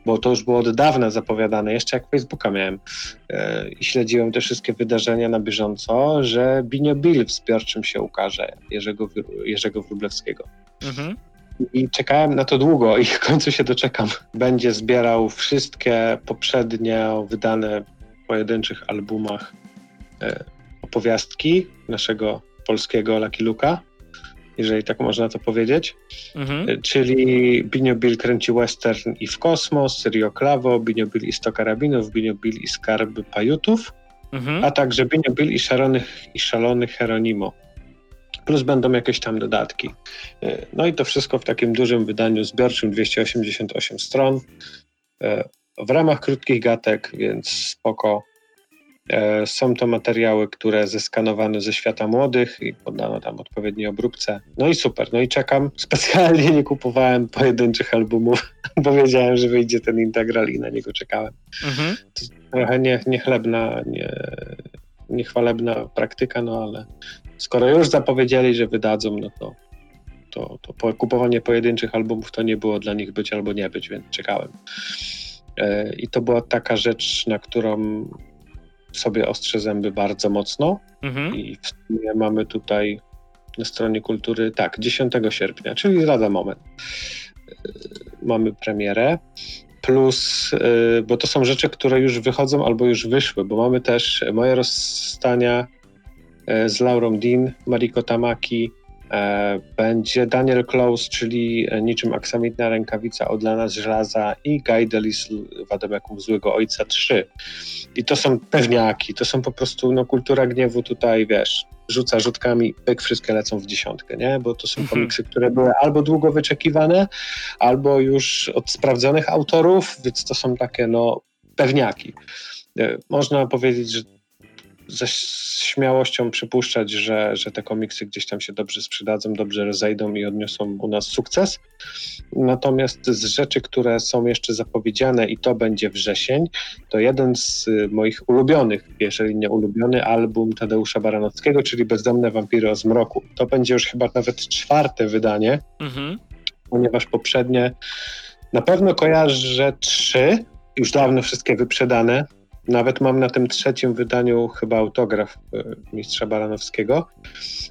bo to już było od dawna zapowiadane, jeszcze jak Facebooka miałem y, i śledziłem te wszystkie wydarzenia na bieżąco, że Binio Bill w zbiorczym się ukaże Jerzego, Jerzego Wróblewskiego. Mhm. I czekałem na to długo i w końcu się doczekam. Będzie zbierał wszystkie poprzednio wydane pojedynczych albumach e, opowiastki naszego polskiego Lucky Luka, jeżeli tak można to powiedzieć. Mhm. E, czyli Binio Bill kręci western i w kosmos, Serio Clavo, Binio Bill i sto karabinów, Binio Bill i skarby pajutów, mhm. a także Binio Bill i szalony, i szalony Heronimo. Plus będą jakieś tam dodatki. E, no i to wszystko w takim dużym wydaniu zbiorczym, 288 stron w ramach krótkich gatek, więc spoko. E, są to materiały, które zeskanowano ze świata młodych i poddano tam odpowiedniej obróbce. No i super, no i czekam. Specjalnie nie kupowałem pojedynczych albumów, bo wiedziałem, że wyjdzie ten integral i na niego czekałem. Mhm. trochę nie, niechlebna, nie, niechwalebna praktyka, no ale skoro już zapowiedzieli, że wydadzą, no to, to, to kupowanie pojedynczych albumów to nie było dla nich być albo nie być, więc czekałem. E, I to była taka rzecz, na którą sobie ostrzę zęby bardzo mocno. Mhm. I w sumie mamy tutaj na stronie kultury, tak, 10 sierpnia, czyli lada moment. E, mamy premierę. plus, y, bo to są rzeczy, które już wychodzą albo już wyszły, bo mamy też moje rozstania z Laurą Dean, Mariko Tamaki, e, będzie Daniel Close, czyli niczym aksamitna rękawica od Lana z żelaza i Guy Delis Wademeków Złego Ojca 3. I to są pewniaki, to są po prostu no, kultura gniewu tutaj, wiesz, rzuca rzutkami, pyk, wszystkie lecą w dziesiątkę, nie? Bo to są mhm. komiksy, które były albo długo wyczekiwane, albo już od sprawdzonych autorów, więc to są takie, no, pewniaki. E, można powiedzieć, że ze śmiałością przypuszczać, że, że te komiksy gdzieś tam się dobrze sprzedadzą, dobrze rozejdą i odniosą u nas sukces. Natomiast z rzeczy, które są jeszcze zapowiedziane i to będzie wrzesień, to jeden z y, moich ulubionych, jeżeli nie ulubiony, album Tadeusza Baranowskiego, czyli Bezdomne Wampiry o Zmroku. To będzie już chyba nawet czwarte wydanie, mhm. ponieważ poprzednie na pewno kojarzę trzy, już dawno wszystkie wyprzedane, nawet mam na tym trzecim wydaniu chyba autograf e, mistrza Baranowskiego.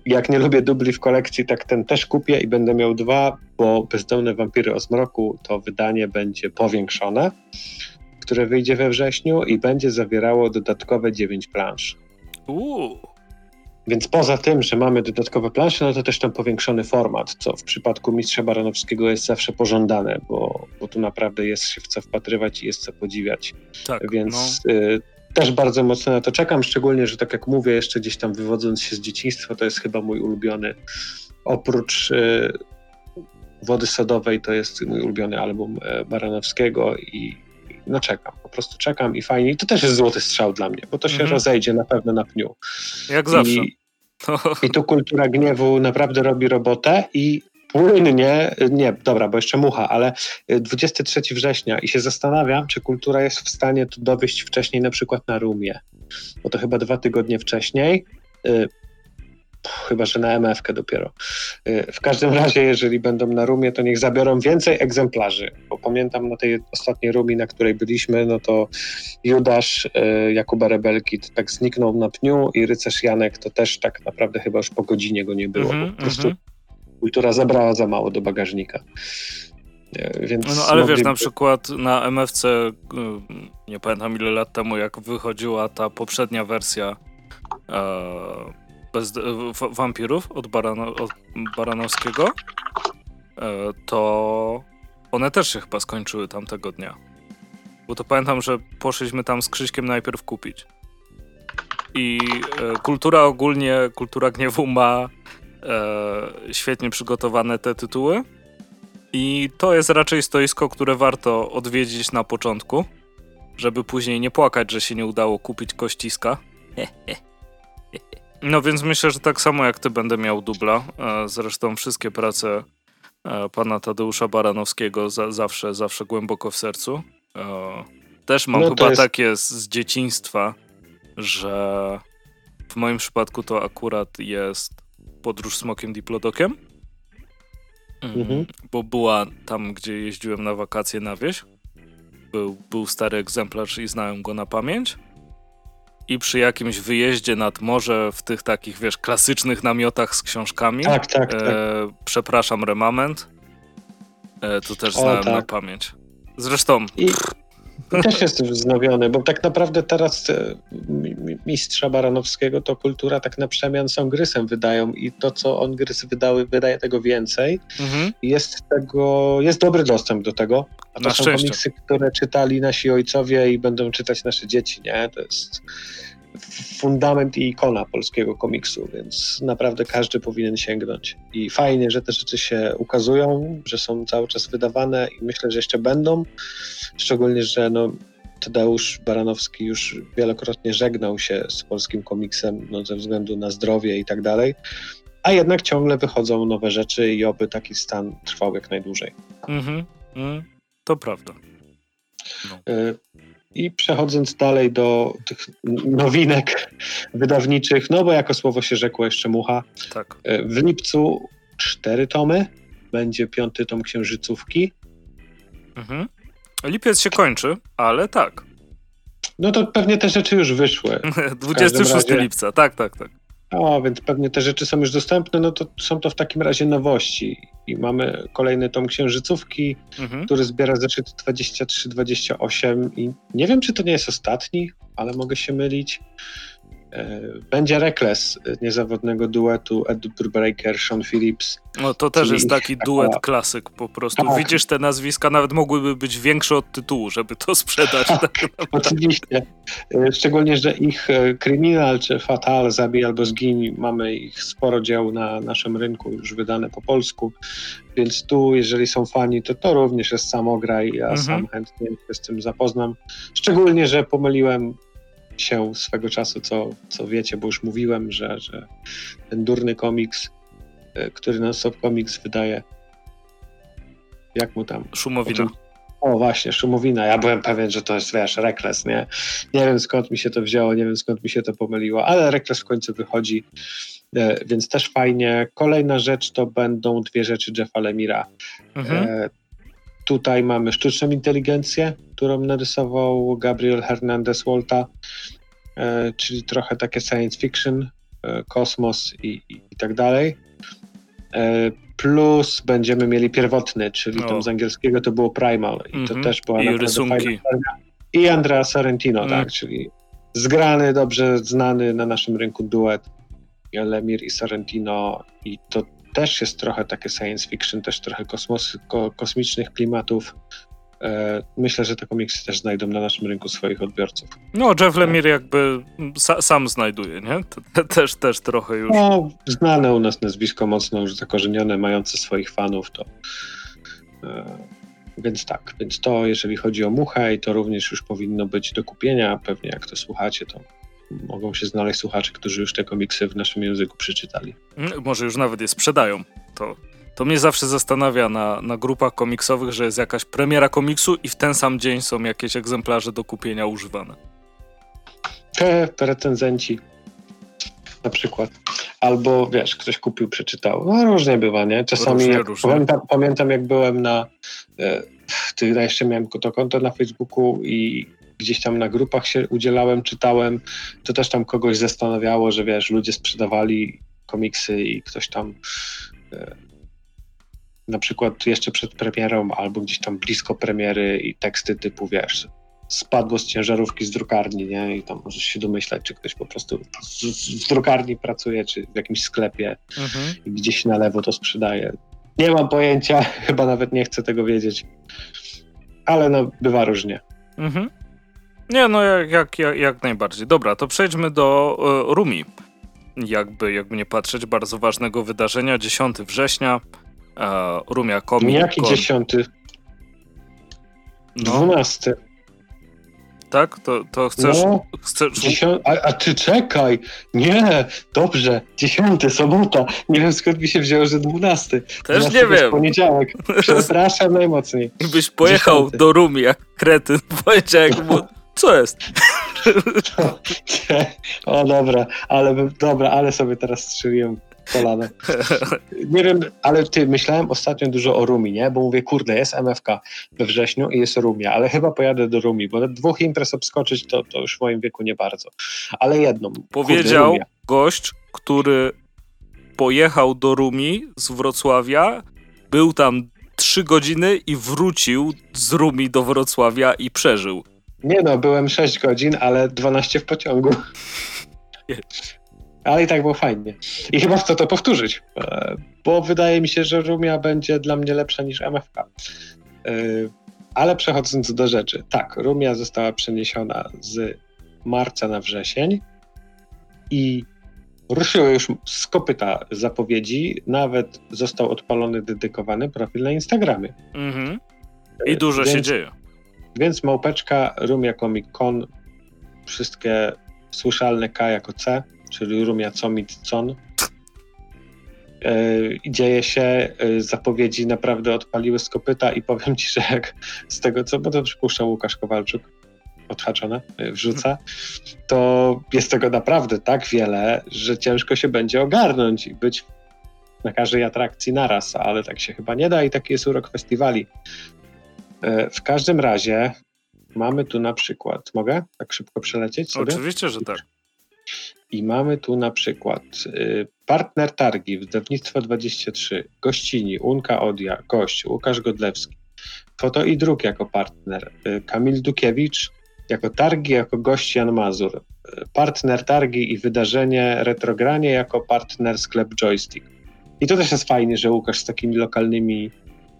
Jak nie lubię dubli w kolekcji, tak ten też kupię i będę miał dwa, bo Bezdomne Wampiry o Zmroku to wydanie będzie powiększone, które wyjdzie we wrześniu i będzie zawierało dodatkowe dziewięć plansz. Uuu. Więc poza tym, że mamy dodatkowe plansze, no to też tam powiększony format, co w przypadku Mistrza Baranowskiego jest zawsze pożądane, bo, bo tu naprawdę jest się w co wpatrywać i jest co podziwiać. Tak, Więc no. y, też bardzo mocno na to czekam, szczególnie, że tak jak mówię, jeszcze gdzieś tam wywodząc się z dzieciństwa, to jest chyba mój ulubiony, oprócz y, Wody Sodowej, to jest mój ulubiony album y, Baranowskiego i no czekam, po prostu czekam i fajnie. I to też jest złoty strzał dla mnie, bo to się mhm. rozejdzie na pewno na pniu.
Jak zawsze. I,
I tu kultura gniewu naprawdę robi robotę i płynnie, nie, dobra, bo jeszcze mucha, ale 23 września i się zastanawiam, czy kultura jest w stanie to dowieść wcześniej na przykład na Rumie, bo to chyba dwa tygodnie wcześniej. Chyba że na MF-kę dopiero. Y, w każdym razie, jeżeli będą na rumie, to niech zabiorą więcej egzemplarzy, bo pamiętam na tej ostatniej rumie, na której byliśmy, no to Judasz y, Jakuba Rebelki tak zniknął na pniu i rycerz Janek to też tak naprawdę chyba już po godzinie go nie było. Mm -hmm, po prostu mm -hmm. kultura zabrała za mało do bagażnika.
Y, więc no, ale mogliby... wiesz, na przykład na MFC, nie pamiętam ile lat temu, jak wychodziła ta poprzednia wersja e, bez, wampirów od, Barano, od Baranowskiego, e, to one też się chyba skończyły tamtego dnia. Bo to pamiętam, że poszliśmy tam z Krzyśkiem najpierw kupić. I e, kultura ogólnie, kultura gniewu ma e, świetnie przygotowane te tytuły. I to jest raczej stoisko, które warto odwiedzić na początku, żeby później nie płakać, że się nie udało kupić kościska. No więc myślę, że tak samo jak ty będę miał dubla. E, zresztą wszystkie prace e, pana Tadeusza Baranowskiego za, zawsze, zawsze głęboko w sercu. E, też mam no chyba jest... takie z, z dzieciństwa, że w moim przypadku to akurat jest podróż smokiem diplodokiem. Mm, mhm. Bo była tam, gdzie jeździłem na wakacje na wieś. Był, był stary egzemplarz i znałem go na pamięć i przy jakimś wyjeździe nad morze w tych takich, wiesz, klasycznych namiotach z książkami.
Tak, tak, tak. E,
przepraszam, remament. E, to też o, znałem tak. na pamięć. Zresztą. I,
też jestem wznowiony, bo tak naprawdę teraz e, mistrza Baranowskiego to kultura tak na przemian są grysem wydają i to, co on grys wydały, wydaje tego więcej. Mhm. Jest tego, jest dobry dostęp do tego. A to na są szczęście. komiksy, które czytali nasi ojcowie i będą czytać nasze dzieci, nie? To jest fundament i ikona polskiego komiksu, więc naprawdę każdy powinien sięgnąć. I fajnie, że te rzeczy się ukazują, że są cały czas wydawane i myślę, że jeszcze będą. Szczególnie, że no, Tadeusz Baranowski już wielokrotnie żegnał się z polskim komiksem no, ze względu na zdrowie i tak dalej. A jednak ciągle wychodzą nowe rzeczy i oby taki stan trwał jak najdłużej. Mhm,
mm, to prawda.
No. Y i przechodząc dalej do tych nowinek wydawniczych, no bo jako słowo się rzekło jeszcze mucha. Tak. E, w lipcu cztery tomy, będzie piąty tom księżycówki.
Mhm. Lipiec się kończy, ale tak.
No to pewnie te rzeczy już wyszły.
26 lipca, tak, tak, tak.
O, więc pewnie te rzeczy są już dostępne, no to są to w takim razie nowości. I mamy kolejny tom księżycówki, mhm. który zbiera zeszyty 23-28 i nie wiem, czy to nie jest ostatni, ale mogę się mylić. E, będzie Reckless niezawodnego duetu Ed Brubaker, Sean Phillips.
No to też jest taki taka... duet klasyk po prostu. Tak. Widzisz, te nazwiska nawet mogłyby być większe od tytułu, żeby to sprzedać. Tak,
tak oczywiście. E, szczególnie, że ich e, Criminal czy Fatal, Zabij albo Zgiń, mamy ich sporo dzieł na naszym rynku już wydane po polsku, więc tu, jeżeli są fani, to to również jest samograj. Ja mhm. sam chętnie się z tym zapoznam. Szczególnie, że pomyliłem się swego czasu, co, co wiecie, bo już mówiłem, że, że ten durny komiks, e, który Non-Stop Comics wydaje, jak mu tam?
Szumowina.
O, właśnie, Szumowina. Ja byłem pewien, że to jest, wiesz, Rekles, nie? Nie wiem skąd mi się to wzięło, nie wiem skąd mi się to pomyliło, ale Rekles w końcu wychodzi, e, więc też fajnie. Kolejna rzecz to będą dwie rzeczy Jeffa Lemira. Mhm. E, Tutaj mamy sztuczną inteligencję, którą narysował Gabriel Hernandez Walta, e, czyli trochę takie science fiction, e, kosmos i, i, i, tak dalej. E, plus będziemy mieli pierwotny, czyli no. tam z angielskiego to było Primal i mm -hmm. to mhm. też była
I naprawdę rysunki. fajna
I Andrea Sorrentino, mm. tak, czyli zgrany, dobrze znany na naszym rynku duet Lemir i Sorrentino i to też jest trochę takie science fiction, też trochę kosmos, ko, kosmicznych klimatów. E, myślę, że te komiksy też znajdą na naszym rynku swoich odbiorców.
No, Jeff Lemire jakby sa, sam znajduje, nie? Też, też trochę już.
No, znane u nas nazwisko mocno już zakorzenione, mające swoich fanów, to e, więc tak, więc to jeżeli chodzi o Muchę i to również już powinno być do kupienia, pewnie jak to słuchacie, to mogą się znaleźć słuchacze, którzy już te komiksy w naszym języku przeczytali.
Może już nawet je sprzedają. To, to mnie zawsze zastanawia na, na grupach komiksowych, że jest jakaś premiera komiksu i w ten sam dzień są jakieś egzemplarze do kupienia używane.
Te recenzenci na przykład. Albo wiesz, ktoś kupił, przeczytał. No różnie bywa, nie? Czasami różnie, jak, różnie. Pamiętam, pamiętam, jak byłem na. E, ja jeszcze miałem to konto na Facebooku i gdzieś tam na grupach się udzielałem, czytałem, to też tam kogoś zastanawiało, że wiesz, ludzie sprzedawali komiksy i ktoś tam e, na przykład jeszcze przed premierą albo gdzieś tam blisko premiery i teksty typu, wiesz, spadło z ciężarówki z drukarni, nie? I tam możesz się domyślać, czy ktoś po prostu w, drukarni pracuje, czy w jakimś sklepie mhm. i gdzieś na lewo to sprzedaje. Nie mam pojęcia, chyba nawet nie chcę tego wiedzieć, ale no, bywa różnie. Mhm.
Nie, no jak, jak, jak, jak najbardziej. Dobra, to przejdźmy do y, Rumi. Jakby, jakby nie patrzeć, bardzo ważnego wydarzenia, 10 września, e, Rumia Comic
Jaki 10? No. 12.
Tak? To, to chcesz... No, chcesz...
Dziesią... A, a, ty czekaj! Nie! Dobrze, 10, sobota. Nie wiem skąd mi się wzięło, że 12.
Też nie wiem.
poniedziałek. Przepraszam najmocniej.
Byś pojechał 10. do Rumi jak kretyn, powiedział jak mu... Co jest?
o dobra, ale dobra, ale sobie teraz strzeliłem kolano. Nie wiem, ale ty, myślałem ostatnio dużo o Rumi, nie? Bo mówię, kurde, jest MFK we wrześniu i jest Rumia, ale chyba pojadę do Rumi, bo dwóch imprez obskoczyć to, to już w moim wieku nie bardzo. Ale jedną.
Powiedział kurde, gość, który pojechał do Rumi z Wrocławia, był tam trzy godziny i wrócił z Rumi do Wrocławia i przeżył.
Nie no, byłem 6 godzin, ale 12 w pociągu. Ale i tak było fajnie. I chyba chcę to powtórzyć, e, bo wydaje mi się, że Rumia będzie dla mnie lepsza niż MFK. E, ale przechodząc do rzeczy, tak, Rumia została przeniesiona z marca na wrzesień i ruszyły już z kopyta zapowiedzi, nawet został odpalony dedykowany profil na Instagramie. Mhm.
I dużo Więc, się dzieje.
Więc małpeczka, Rumia Comic Con, wszystkie słyszalne K jako C, czyli Rumia Comit Con. Yy, dzieje się, e, zapowiedzi naprawdę odpaliły z kopyta i powiem ci, że jak z tego, co, bo to przypuszczam Łukasz Kowalczuk, odhaczone, e, wrzuca, to jest tego naprawdę tak wiele, że ciężko się będzie ogarnąć i być na każdej atrakcji naraz, ale tak się chyba nie da i taki jest urok festiwali. E, w każdym razie mamy tu na przykład, mogę tak szybko przelecieć sobie?
Oczywiście, że tak.
I mamy tu na przykład y, partner targi, wydawnictwo 23, gościni, Unka Odia, gość, Łukasz Godlewski, foto i druk jako partner, y, Kamil Dukiewicz, jako targi, jako gość Jan Mazur, y, partner targi i wydarzenie Retrogranie jako partner sklep Joystick. I to też jest fajnie, że Łukasz z takimi lokalnymi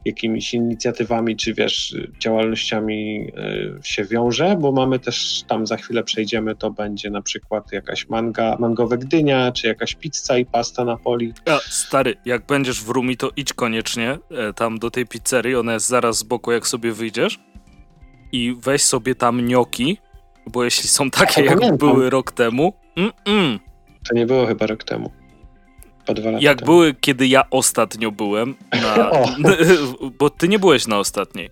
jakimiś inicjatywami, czy wiesz, działalnościami y, się wiąże, bo mamy też, tam za chwilę przejdziemy, to będzie na przykład jakaś manga, mangowe Gdynia, czy jakaś pizza i pasta na poli.
A, stary, jak będziesz w Rumi, to idź koniecznie e, tam do tej pizzerii, ona jest zaraz z boku, jak sobie wyjdziesz i weź sobie tam nioki, bo jeśli są takie, ja jak pamiętam. były rok temu, mm -mm.
to nie było chyba rok temu.
Jak temu. były, kiedy ja ostatnio byłem, na, bo ty nie byłeś na ostatniej.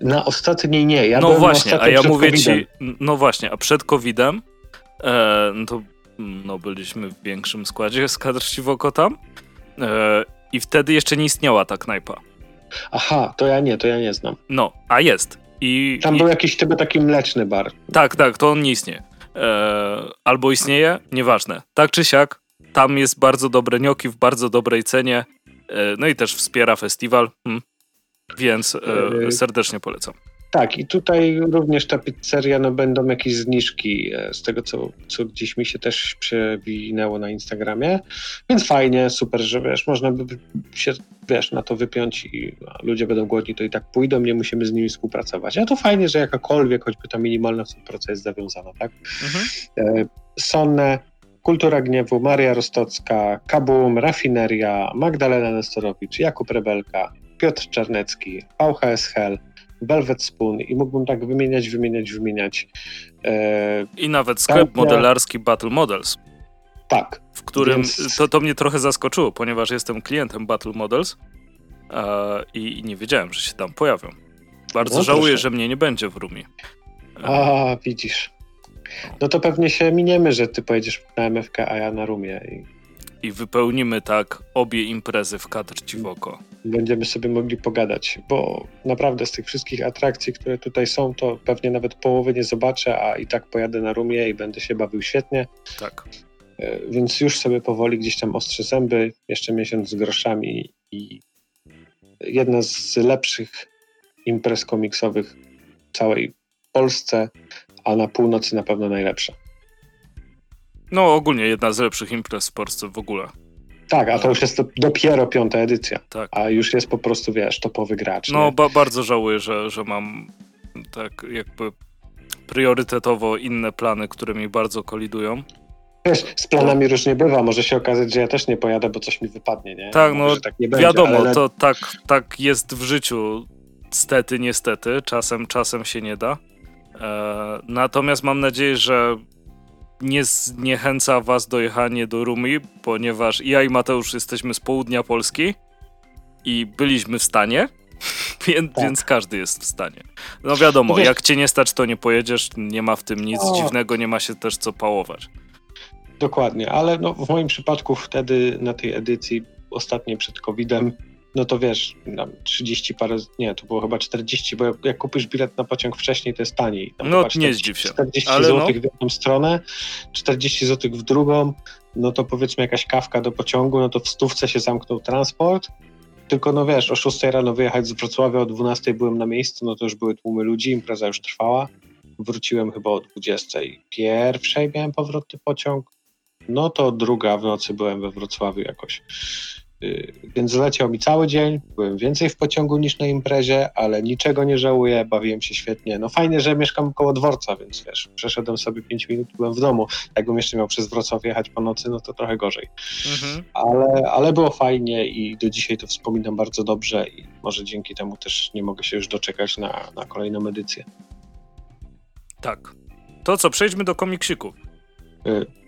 Na ostatniej nie. Ja
no właśnie, a ja mówię ci, no właśnie, a przed COVID-em e, no to no, byliśmy w większym składzie z kadr Siwoko tam e, i wtedy jeszcze nie istniała ta knajpa.
Aha, to ja nie, to ja nie znam.
No, a jest. I,
tam
i...
był jakiś chyba taki mleczny bar.
Tak, tak, to on nie istnieje. E, albo istnieje, nieważne. Tak czy siak, tam jest bardzo dobre nioki w bardzo dobrej cenie. E, no i też wspiera festiwal, hmm. więc e, e, serdecznie polecam.
Tak, i tutaj również ta pizzeria, no będą jakieś zniżki z tego, co, co gdzieś mi się też przewinęło na Instagramie, więc fajnie, super, że wiesz, można by się, wiesz, na to wypiąć i ludzie będą głodni, to i tak pójdą, nie musimy z nimi współpracować. A to fajnie, że jakakolwiek, choćby ta minimalna współpraca jest zawiązana, tak? Mhm. Sonne Kultura Gniewu, Maria Rostocka, Kabum, Rafineria, Magdalena Nestorowicz, Jakub Rebelka, Piotr Czarnecki, VHS Hell, Velvet Spoon i mógłbym tak wymieniać, wymieniać, wymieniać.
E, I nawet sklep modelarski Battle Models.
Tak.
W którym więc... to, to mnie trochę zaskoczyło, ponieważ jestem klientem Battle Models e, i, nie wiedziałem, że się tam pojawią. Bardzo no, żałuję, proszę. że mnie nie będzie w Rumi.
A, widzisz. No to pewnie się miniemy, że ty pojedziesz na MFK, a ja na Rumie. I,
I wypełnimy tak obie imprezy w kadr ci w oko.
Będziemy sobie mogli pogadać, bo naprawdę z tych wszystkich atrakcji, które tutaj są, to pewnie nawet połowy nie zobaczę, a i tak pojadę na Rumie i będę się bawił świetnie.
Tak.
E, więc już sobie powoli gdzieś tam ostrzę zęby, jeszcze miesiąc z groszami i jedna z lepszych imprez komiksowych w całej Polsce a na północy na pewno najlepsza.
No ogólnie jedna z lepszych imprez w Polsce w ogóle.
Tak, a to już jest dopiero piąta edycja. Tak. A już jest po prostu, wiesz, topowy gracz.
No, ba bardzo żałuję, że, że mam tak jakby priorytetowo inne plany, które mi bardzo kolidują.
Wiesz, z planami to... różnie bywa. Może się okazać, że ja też nie pojadę, bo coś mi wypadnie, nie?
Tak, no tak nie wiadomo, będzie, ale... to tak, tak jest w życiu. Stety, niestety. Czasem, czasem się nie da. E, natomiast mam nadzieję, że nie zniechęca was do jechania do Rumi, ponieważ ja i Mateusz jesteśmy z południa Polski i byliśmy w stanie, więc, tak. więc każdy jest w stanie. No wiadomo, Wiesz, jak cię nie stać, to nie pojedziesz, nie ma w tym nic o. dziwnego, nie ma się też co pałować.
Dokładnie, ale no, w moim przypadku wtedy na tej edycji ostatniej przed COVID-em no to wiesz, 30 parę, nie, to było chyba 40, bo jak kupisz bilet na pociąg wcześniej, to jest taniej.
Tam no nie zdziw się.
40 Ale zł no. w jedną stronę, 40 zł w drugą, no to powiedzmy jakaś kawka do pociągu, no to w stówce się zamknął transport, tylko no wiesz, o 6 rano wyjechać z Wrocławia, o 12 byłem na miejscu, no to już były tłumy ludzi, impreza już trwała. Wróciłem chyba o 21 miałem powrotny pociąg, no to druga w nocy byłem we Wrocławiu jakoś. Y, więc zleciał mi cały dzień, byłem więcej w pociągu niż na imprezie, ale niczego nie żałuję, bawiłem się świetnie. No fajnie, że mieszkam koło dworca, więc wiesz, przeszedłem sobie 5 minut, byłem w domu. Jakbym jeszcze miał przez Wrocław jechać po nocy, no to trochę gorzej. Mhm. Ale, ale było fajnie i do dzisiaj to wspominam bardzo dobrze i może dzięki temu też nie mogę się już doczekać na, na kolejną edycję.
Tak. To co, przejdźmy do komiksików.
Y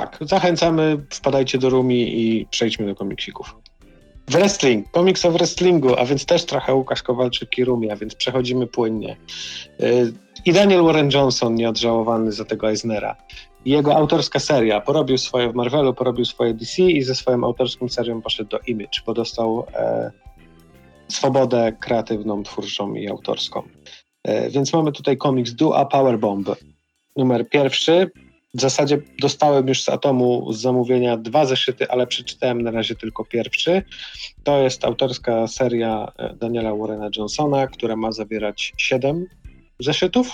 tak, zachęcamy, wpadajcie do Rumi i przejdźmy do komiksików. Wrestling, komiks o wrestlingu, a więc też trochę Łukasz Kowalczyk i Rumi, a więc przechodzimy płynnie. Y, I Daniel Warren Johnson, nieodżałowany za tego Eisnera. Jego autorska seria, porobił swoje w Marvelu, porobił swoje DC i ze swoją autorską serią poszedł do Image, bo dostał e, swobodę kreatywną, twórczą i autorską. E, więc mamy tutaj komiks Do a Powerbomb numer pierwszy, w zasadzie dostałem już z Atomu z zamówienia dwa zeszyty, ale przeczytałem na razie tylko pierwszy. To jest autorska seria e, Daniela Warrena Johnsona, która ma zawierać siedem zeszytów.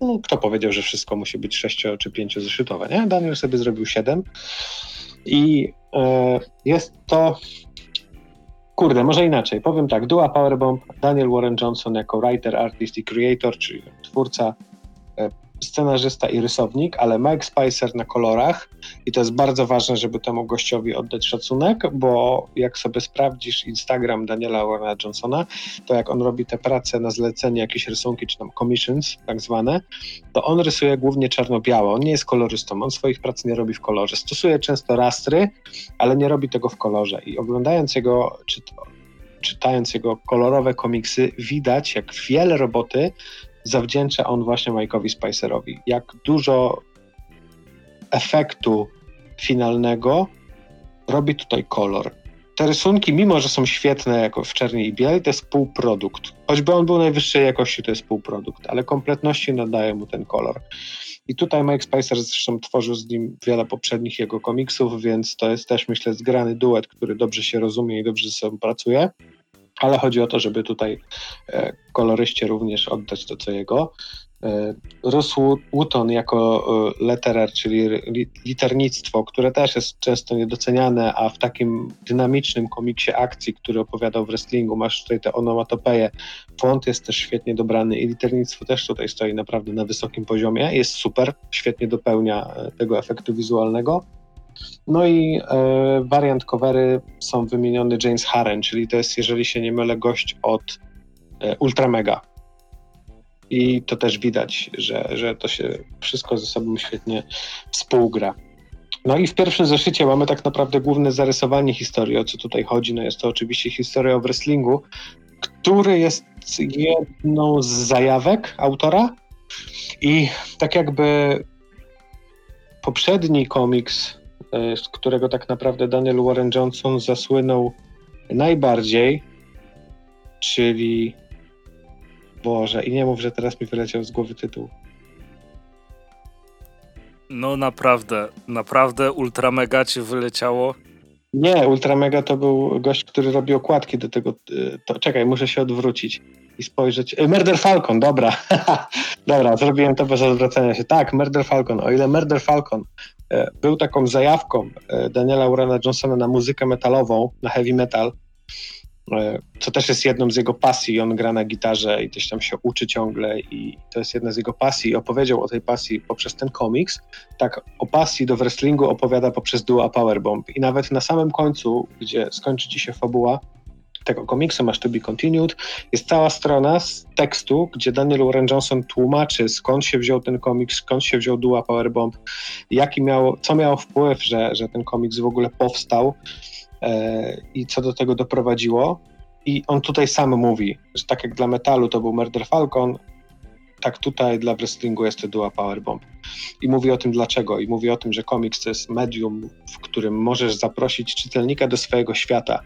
No, kto powiedział, że wszystko musi być sześcio czy pięciozeszytowe, nie? Daniel sobie zrobił siedem i e, jest to kurde, może inaczej, powiem tak, Dua Powerbomb, Daniel Warren Johnson jako writer, artist i creator, czyli twórca e, scenarzysta i rysownik, ale Mike Spicer na kolorach i to jest bardzo ważne, żeby temu gościowi oddać szacunek, bo jak sobie sprawdzisz Instagram Daniela Warrena Johnsona, to jak on robi te prace na zlecenie, jakieś rysunki, czy tam commissions tak zwane, to on rysuje głównie czarno-białe, on nie jest kolorystą, on swoich prac nie robi w kolorze. Stosuje często rastry, ale nie robi tego w kolorze i oglądając jego, czy czytając jego kolorowe komiksy, widać, jak wiele roboty zawdzięcza on właśnie Mike'owi Spicerowi. Jak dużo efektu finalnego robi tutaj kolor. Te rysunki, mimo że są świetne jako w czerni i bieli, to jest półprodukt. Choćby on był najwyższej jakości, to jest półprodukt, ale kompletności nadaje mu ten kolor. I tutaj Mike Spicer zresztą tworzył z nim wiele poprzednich jego komiksów, więc to jest też myślę zgrany duet, który dobrze się rozumie i dobrze ze sobą pracuje ale chodzi o to, żeby tutaj e, koloryście również oddać to, co jego. E, Ross Wooton jako e, letterer, czyli liternictwo, które też jest często niedoceniane, a w takim dynamicznym komiksie akcji, który opowiadał w wrestlingu, masz tutaj te onomatopeje, font jest też świetnie dobrany i liternictwo też tutaj stoi naprawdę na wysokim poziomie, jest super, świetnie dopełnia tego efektu wizualnego. No i e, wariant covery są wymieniony James Harren, czyli to jest, jeżeli się nie mylę, gość od e, Ultramega. I to też widać, że, że to się wszystko ze sobą świetnie współgra. No i w pierwszym zeszycie mamy tak naprawdę główne zarysowanie historii, o co tutaj chodzi. No jest to oczywiście historia o wrestlingu, który jest jedną z zajawek autora i tak jakby poprzedni komiks z którego tak naprawdę Daniel Warren Johnson zasłynął najbardziej, czyli Boże, i nie mów, że teraz mi wyleciał z głowy tytuł.
No naprawdę, naprawdę Ultra Mega ci wyleciało.
Nie, Ultra Mega to był gość, który robi okładki do tego. E, to, czekaj, muszę się odwrócić i spojrzeć. E, Murder Falcon, dobra. dobra, zrobiłem to bez odwracania się. Tak, Murder Falcon. O ile Murder Falcon był taką zajawką e, Daniela Urana Johnsona na muzykę metalową, na heavy metal, e, co też jest jedną z jego pasji. On gra na gitarze i też tam się uczy ciągle i to jest jedna z jego pasji. Opowiedział o tej pasji poprzez ten komiks. Tak o pasji do wrestlingu opowiada poprzez duo Powerbomb. I nawet na samym końcu, gdzie skończy ci się fabuła, tego komiksu, masz to be continued, jest cała strona z tekstu, gdzie Daniel Warren Johnson tłumaczy, skąd się wziął ten komiks, skąd się wziął Dua Powerbomb, jaki miał, co miało wpływ, że, że ten komiks w ogóle powstał e, i co do tego doprowadziło. I on tutaj sam mówi, że tak jak dla metalu to był Murder Falcon, tak tutaj dla wrestlingu jest to Dua Powerbomb. I mówi o tym dlaczego. I mówi o tym, że komiks to jest medium, w którym możesz zaprosić czytelnika do swojego świata.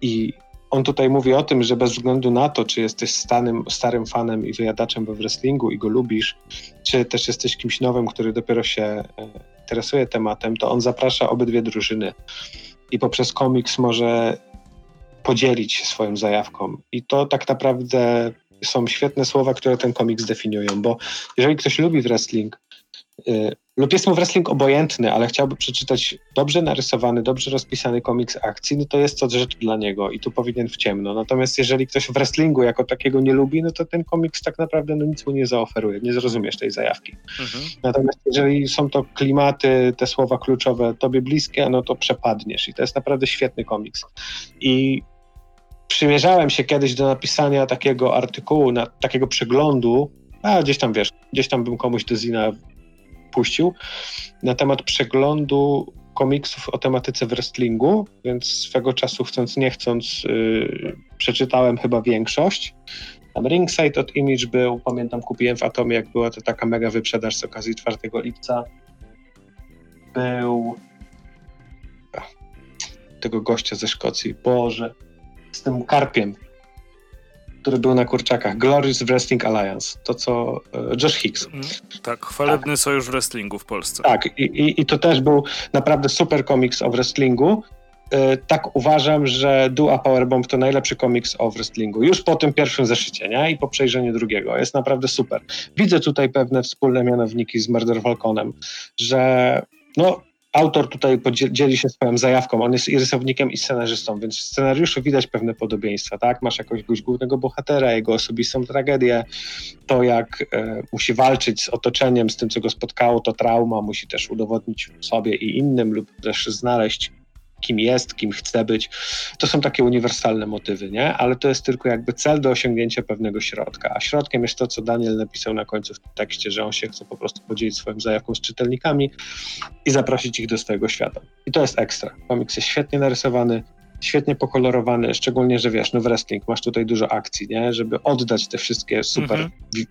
I on tutaj mówi o tym, że bez względu na to, czy jesteś stanym, starym fanem i wyjadaczem we wrestlingu i go lubisz, czy też jesteś kimś nowym, który dopiero się e, interesuje tematem, to on zaprasza obydwie drużyny i poprzez komiks może podzielić się swoją zajawką. I to tak naprawdę są świetne słowa, które ten komiks definiują, bo jeżeli ktoś lubi wrestling, lub jest mu wrestling obojętny, ale chciałby przeczytać dobrze narysowany, dobrze rozpisany komiks akcji, no to jest to rzecz dla niego i tu powinien w ciemno. Natomiast jeżeli ktoś w wrestlingu jako takiego nie lubi, no to ten komiks tak naprawdę no, nic mu nie zaoferuje, nie zrozumiesz tej zajawki. Mhm. Natomiast jeżeli są to klimaty, te słowa kluczowe tobie bliskie, no to przepadniesz i to jest naprawdę świetny komiks. I przymierzałem się kiedyś do napisania takiego artykułu, na, takiego przeglądu, a gdzieś tam wiesz, gdzieś tam bym komuś do Zina puścił na temat przeglądu komiksów o tematyce wrestlingu, więc swego czasu chcąc nie chcąc yy, przeczytałem chyba większość. Tam Ringside od Image był, pamiętam kupiłem w Atomie, jak była to taka mega wyprzedaż z okazji 4 lipca. Był tego gościa ze Szkocji, Boże, z tym karpiem. Który był na kurczakach. Glorious Wrestling Alliance. To, co e, Josh Hicks. Mm,
tak, chwalebny tak. sojusz wrestlingu w Polsce.
Tak, i, i, i to też był naprawdę super komiks o wrestlingu. E, tak uważam, że Dua Powerbomb to najlepszy komiks o wrestlingu. Już po tym pierwszym zeszycie, nie? I po przejrzeniu drugiego. Jest naprawdę super. Widzę tutaj pewne wspólne mianowniki z Murder Falconem, że no, autor tutaj dzieli się swoją zajawką. On jest i rysownikiem, i scenarzystą, więc w scenariuszu widać pewne podobieństwa, tak? Masz jakiegoś głównego bohatera, jego osobistą tragedię, to jak e, musi walczyć z otoczeniem, z tym, co go spotkało, to trauma, musi też udowodnić sobie i innym lub też znaleźć kim jest, kim chce być. To są takie uniwersalne motywy, nie? Ale to jest tylko jakby cel do osiągnięcia pewnego środka. A środkiem jest to, co Daniel napisał na końcu w tekście, że on się chce po prostu podzielić swoją zajawką z czytelnikami i zaprosić ich do swojego świata. I to jest ekstra. Komiks jest świetnie narysowany, świetnie pokolorowany, szczególnie, że wiesz, no w wrestling masz tutaj dużo akcji, nie? Żeby oddać te wszystkie super mhm. wi-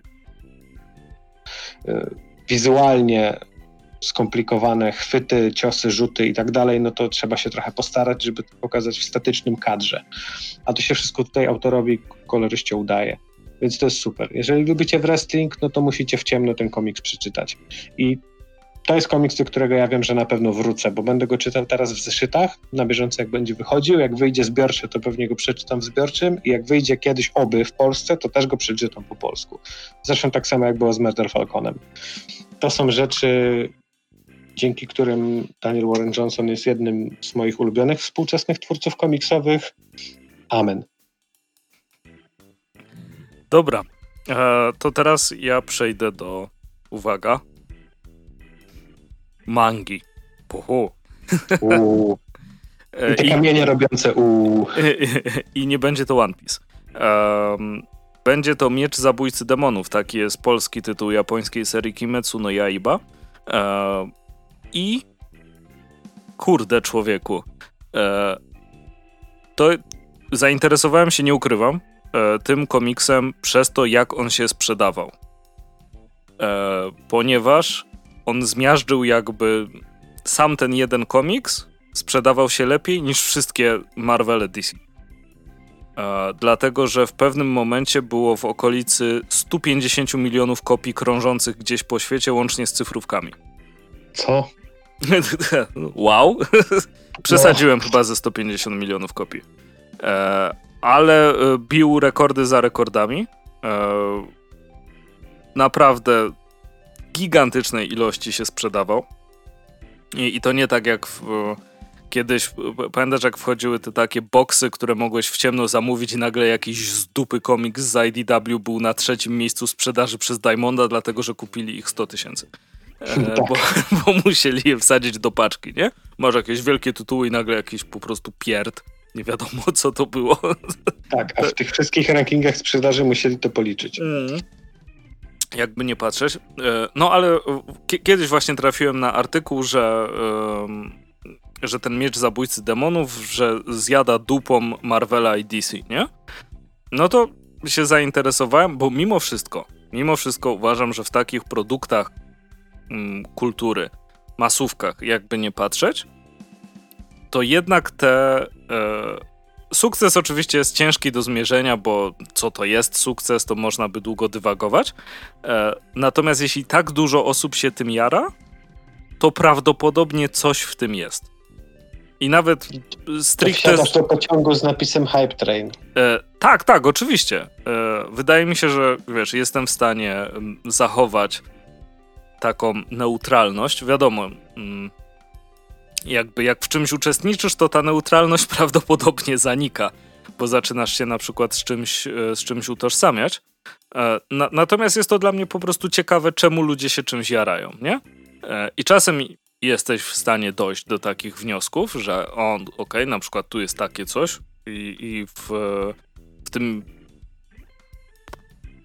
y, wizualnie skomplikowane chwyty, ciosy, rzuty i tak dalej, no to trzeba się trochę postarać, żeby to pokazać w statycznym kadrze. A to się wszystko tutaj autorowi, koloryście udaje. Więc to jest super. Jeżeli lubicie wrestling, no to musicie w ciemno ten komiks przeczytać. I to jest komiks, do którego ja wiem, że na pewno wrócę, bo będę go czytał teraz w zeszytach, na bieżąco jak będzie wychodził. Jak wyjdzie zbiorczy, to pewnie go przeczytam w zbiorczym i jak wyjdzie kiedyś oby w Polsce, to też go przeczytam po polsku. Zresztą tak samo jak było z Murder Falconem. To są rzeczy, dzięki którym Daniel Warren Johnson jest jednym z moich ulubionych współczesnych twórców komiksowych. Amen.
Dobra, e, to teraz ja przejdę do, uwaga, mangi. Puhu.
E, I te kamienie I, robiące u.
I nie będzie to One Piece. Um, będzie to Miecz Zabójcy Demonów. Taki jest polski tytuł japońskiej serii Kimetsu no Yaiba. Um, i kurde człowieku. E, to zainteresowałem się, nie ukrywam, e, tym komiksem przez to, jak on się sprzedawał. E, ponieważ on zmiażdżył jakby sam ten jeden komiks sprzedawał się lepiej niż wszystkie Marvel DC. E, dlatego, że w pewnym momencie było w okolicy 150 milionów kopii krążących gdzieś po świecie, łącznie z cyfrówkami.
Co?
wow. Przesadziłem no. chyba ze 150 milionów kopii. E, ale e, bił rekordy za rekordami. E, naprawdę gigantycznej ilości się sprzedawał. I, I, to nie tak jak w, kiedyś, pamiętasz jak wchodziły te takie boksy, które mogłeś w ciemno zamówić i nagle jakiś z dupy komiks z IDW był na trzecim miejscu sprzedaży przez Diamonda, dlatego że kupili ich 100 tysięcy. E, tak. bo, bo, musieli je wsadzić do paczki, nie? Masz jakieś wielkie tytuły i nagle jakiś po prostu pierd. Nie wiadomo, co to było.
Tak, a w tych wszystkich rankingach sprzedaży musieli to policzyć. Mm.
Jakby nie patrzeć. E, no ale kiedyś właśnie trafiłem na artykuł, że, że ten miecz zabójcy demonów, że zjada dupą Marvela i DC, nie? No to się zainteresowałem, bo mimo wszystko, mimo wszystko uważam, że w takich produktach kultury, masówkach, jakby nie patrzeć, to jednak te. E, sukces oczywiście jest ciężki do zmierzenia, bo co to jest sukces, to można by długo dywagować. E, natomiast jeśli tak dużo osób się tym jara, to prawdopodobnie coś w tym jest. I nawet stricte.
Wsiadasz do pociągu z napisem Hype Train.
E, tak, tak, oczywiście. E, wydaje mi się, że wiesz, jestem w stanie zachować taką neutralność. Wiadomo, mm, jakby jak w czymś uczestniczysz, to ta neutralność prawdopodobnie zanika, bo zaczynasz się na przykład z czymś, e, z czymś utożsamiać. E, na, natomiast jest to dla mnie po prostu ciekawe, czemu ludzie się czymś jarają, nie? E, I czasem jesteś w stanie dojść do takich wniosków, że on, okej, okay, na przykład tu jest takie coś i, i w, w tym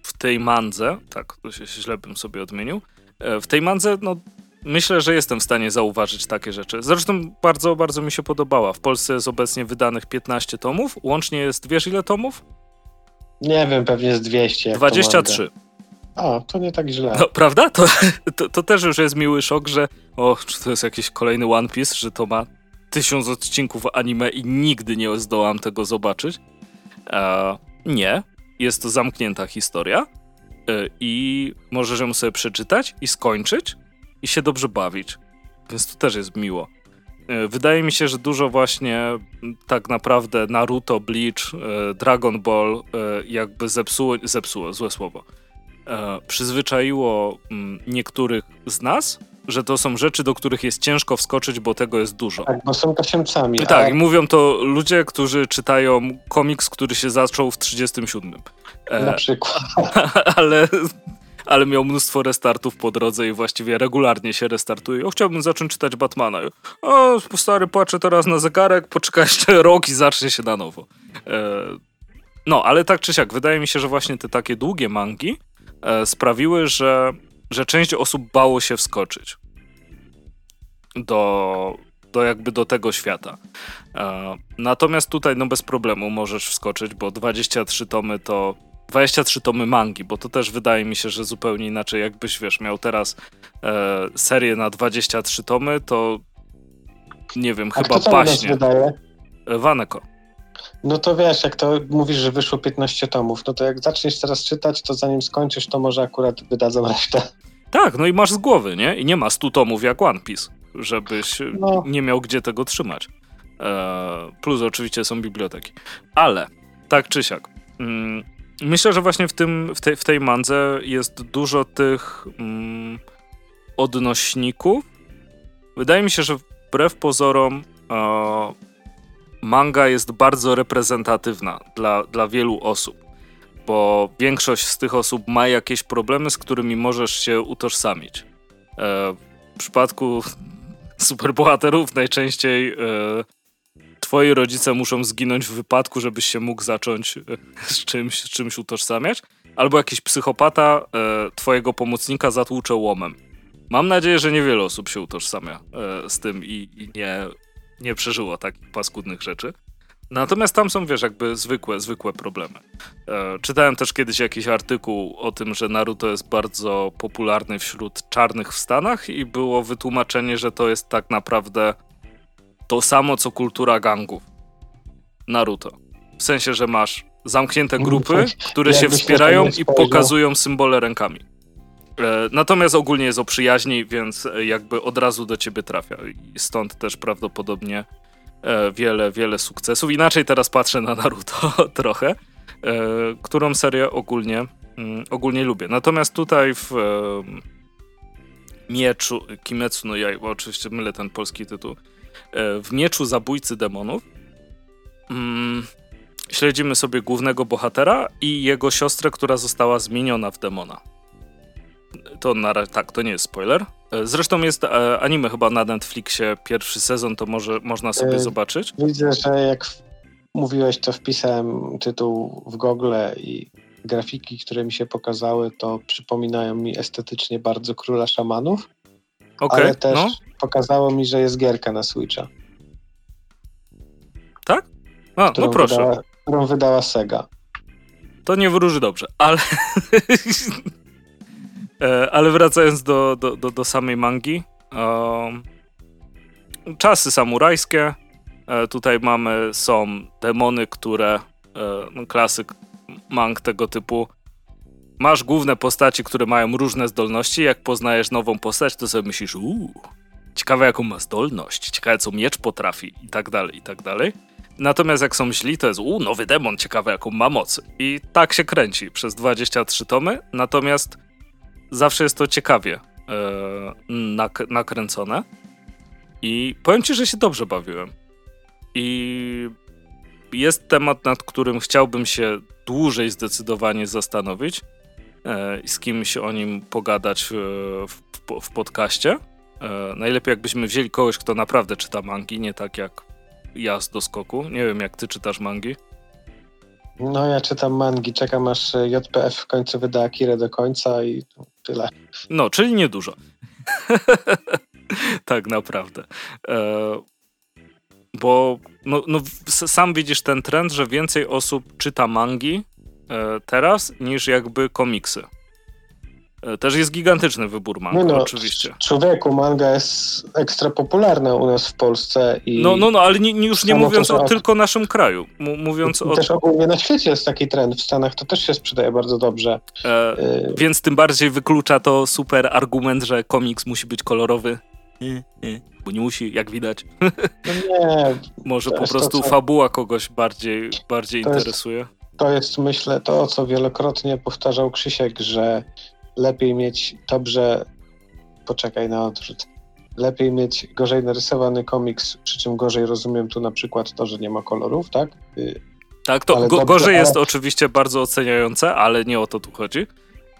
w tej mandze, tak, to się źle bym sobie odmienił, w tej mandze, no myślę, że jestem w stanie zauważyć takie rzeczy. Zresztą bardzo, bardzo mi się podobała. W Polsce jest obecnie wydanych 15 tomów. Łącznie jest, wiesz ile tomów?
Nie wiem, pewnie jest 200.
23.
A, to nie tak źle.
No, prawda? To, to, to, też już jest miły szok, że o, czy to jest jakiś kolejny One Piece, że to ma tysiąc odcinków anime i nigdy nie zdołam tego zobaczyć. E, nie. jest to zamknięta historia i możesz ją sobie przeczytać i skończyć i się dobrze bawić. Więc to też jest miło. Y, wydaje mi się, że dużo właśnie tak naprawdę Naruto, Bleach, Dragon Ball jakby zepsuło, zepsuło, złe słowo, przyzwyczaiło niektórych z nas że to są rzeczy, do których jest ciężko wskoczyć, bo tego jest dużo.
Tak, bo są tasiemcami.
Tak, i mówią to ludzie, którzy czytają komiks, który się zaczął w 37.
E, Na przykład.
ale, ale miał mnóstwo restartów po drodze i właściwie regularnie się restartuje. O, chciałbym zacząć czytać Batmana. O, stary, patrzę teraz na zegarek, poczekaj jeszcze rok i zacznie się na nowo. E, no, ale tak czy siak, wydaje mi się, że właśnie te takie długie mangi e, sprawiły, że że część osób bało się wskoczyć do, do jakby do tego świata. E, natomiast tutaj no bez problemu możesz wskoczyć, bo 23 tomy to 23 tomy mangi, bo to też wydaje mi się, że zupełnie inaczej jakbyś, wiesz, miał teraz e, serię na 23 tomy, to nie wiem,
A
chyba kto baśnie. E, Waneko.
No to wiesz, jak to mówisz, że wyszło 15 tomów, no to jak zaczniesz teraz czytać, to zanim skończysz, to może akurat wydadzą resztę.
Tak, no i masz z głowy, nie? I nie ma 100 tomów jak One Piece, żebyś no. nie miał gdzie tego trzymać. Eee, plus oczywiście są biblioteki. Ale, tak czy siak, mm, myślę, że właśnie w, tym, w, tej, w tej mandze jest dużo tych mm, odnośników. Wydaje mi się, że wbrew pozorom e, manga jest bardzo reprezentatywna dla, dla wielu osób, bo większość z tych osób ma jakieś problemy, z którymi możesz się utożsamić. E, w przypadku superbohaterów najczęściej e, twoi rodzice muszą zginąć w wypadku, żebyś się mógł zacząć e, z czymś, z czymś utożsamiać, albo jakiś psychopata e, twojego pomocnika zatłucze łomem. Mam nadzieję, że niewiele osób się utożsamia e, z tym i, i nie nie przeżyło takich paskudnych rzeczy. Natomiast tam są, wiesz, jakby zwykłe, zwykłe problemy. E, czytałem też kiedyś jakiś artykuł o tym, że Naruto jest bardzo popularny wśród czarnych w Stanach i było wytłumaczenie, że to jest tak naprawdę to samo, co kultura gangów. Naruto. W sensie, że masz zamknięte grupy, które się wspierają i pokazują symbole rękami. E, natomiast ogólnie jest o przyjaźni, więc e, jakby od razu do ciebie trafia. I stąd też prawdopodobnie e, wiele, wiele sukcesów. Inaczej teraz patrzę na Naruto trochę, którą serię ogólnie, mm, ogólnie lubię. Natomiast tutaj w Mieczu, Kimetsu no bo oczywiście mylę ten polski tytuł, w Mieczu Zabójcy Demonów mm, śledzimy sobie głównego bohatera i jego siostrę, która została zmieniona w demona. To na razie, tak, to nie jest spoiler. E, zresztą jest e, anime chyba na Netflixie, pierwszy sezon, to może można sobie e, zobaczyć.
Widzę, że jak mówiłeś, to wpisałem tytuł w Google i grafiki, które mi się pokazały, to przypominają mi estetycznie bardzo Króla Szamanów. Okay, ale też no. pokazało mi, że jest gierka na Switcha.
Tak? A, no proszę.
Wydała, którą wydała Sega.
To nie wróży dobrze, ale ale wracając do, do, do, do samej mangi. czasy samurajskie. E, tutaj mamy, są demony, które, e, no, klasyk mang tego typu. Masz główne postaci, które mają różne zdolności. Jak poznajesz nową postać, to sobie myślisz, uuu, ciekawe jaką ma zdolność, ciekawe co miecz potrafi i tak dalej, i tak dalej. Natomiast jak są źli, to jest uuu, nowy demon, ciekawe jaką ma moc. I tak się kręci przez 23 tomy. Natomiast zawsze jest to ciekawie e, nak nakręcone. I powiem ci, że się dobrze bawiłem. I jest temat, nad którym chciałbym się dłużej zdecydowanie zastanowić e, i z kimś o nim pogadać w, w, w podcaście. E, najlepiej jakbyśmy wzięli kogoś, kto naprawdę czyta mangi, nie tak jak ja z doskoku. Nie wiem, jak ty czytasz mangi.
No ja czytam mangi, czekam aż JPF w końcu wyda Akirę do końca i tyle.
No, czyli niedużo. tak naprawdę. E, bo no, no, sam widzisz ten trend, że więcej osób czyta mangi e, teraz niż jakby komiksy. E, też jest gigantyczny wybór manga, no, no, oczywiście.
Człowieku, manga jest ekstra popularna u nas w Polsce. I
no, no, no, ale nie, już nie mówiąc to, o tylko naszym kraju. Mówiąc o...
Też ogólnie na świecie jest taki trend. W Stanach to też się sprzedaje bardzo dobrze. E,
y więc tym bardziej wyklucza to super argument, że komiks musi być kolorowy. Nie, nie, bo nie musi, jak widać.
No nie.
Może po prostu to, co... fabuła kogoś bardziej, bardziej interesuje.
Jest, to jest, myślę, to, co wielokrotnie powtarzał Krzysiek, że lepiej mieć dobrze, poczekaj na odrzut, lepiej mieć gorzej narysowany komiks, przy czym gorzej rozumiem tu na przykład to, że nie ma kolorów, tak? Y,
tak, to go, dobrze, gorzej jest ale... oczywiście bardzo oceniające, ale nie o to tu chodzi.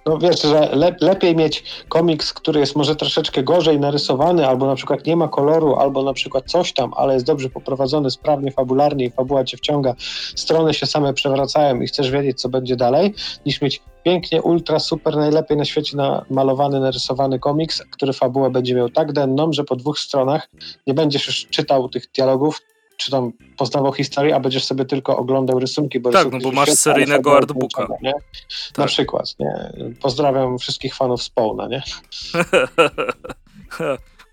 No wiesz, że le, lepiej mieć komiks, który jest może troszeczkę gorzej narysowany, albo na przykład nie ma koloru, albo na przykład coś tam, ale jest dobrze poprowadzony, sprawnie, fabularnie i fabuła cię wciąga, strony się same przewracają i chcesz wiedzieć, co będzie dalej, niż mieć pięknie, ultra, super, najlepiej na świecie namalowany, narysowany komiks, który fabułę będzie miał tak denną, że po dwóch stronach nie będziesz już czytał tych dialogów, czy tam poznawał historię, a będziesz sobie tylko oglądał rysunki. Bo
tak,
rysunki
no bo masz seryjnego artbooka.
Nie? Tak. Na przykład. Nie? Pozdrawiam wszystkich fanów Spawna, nie?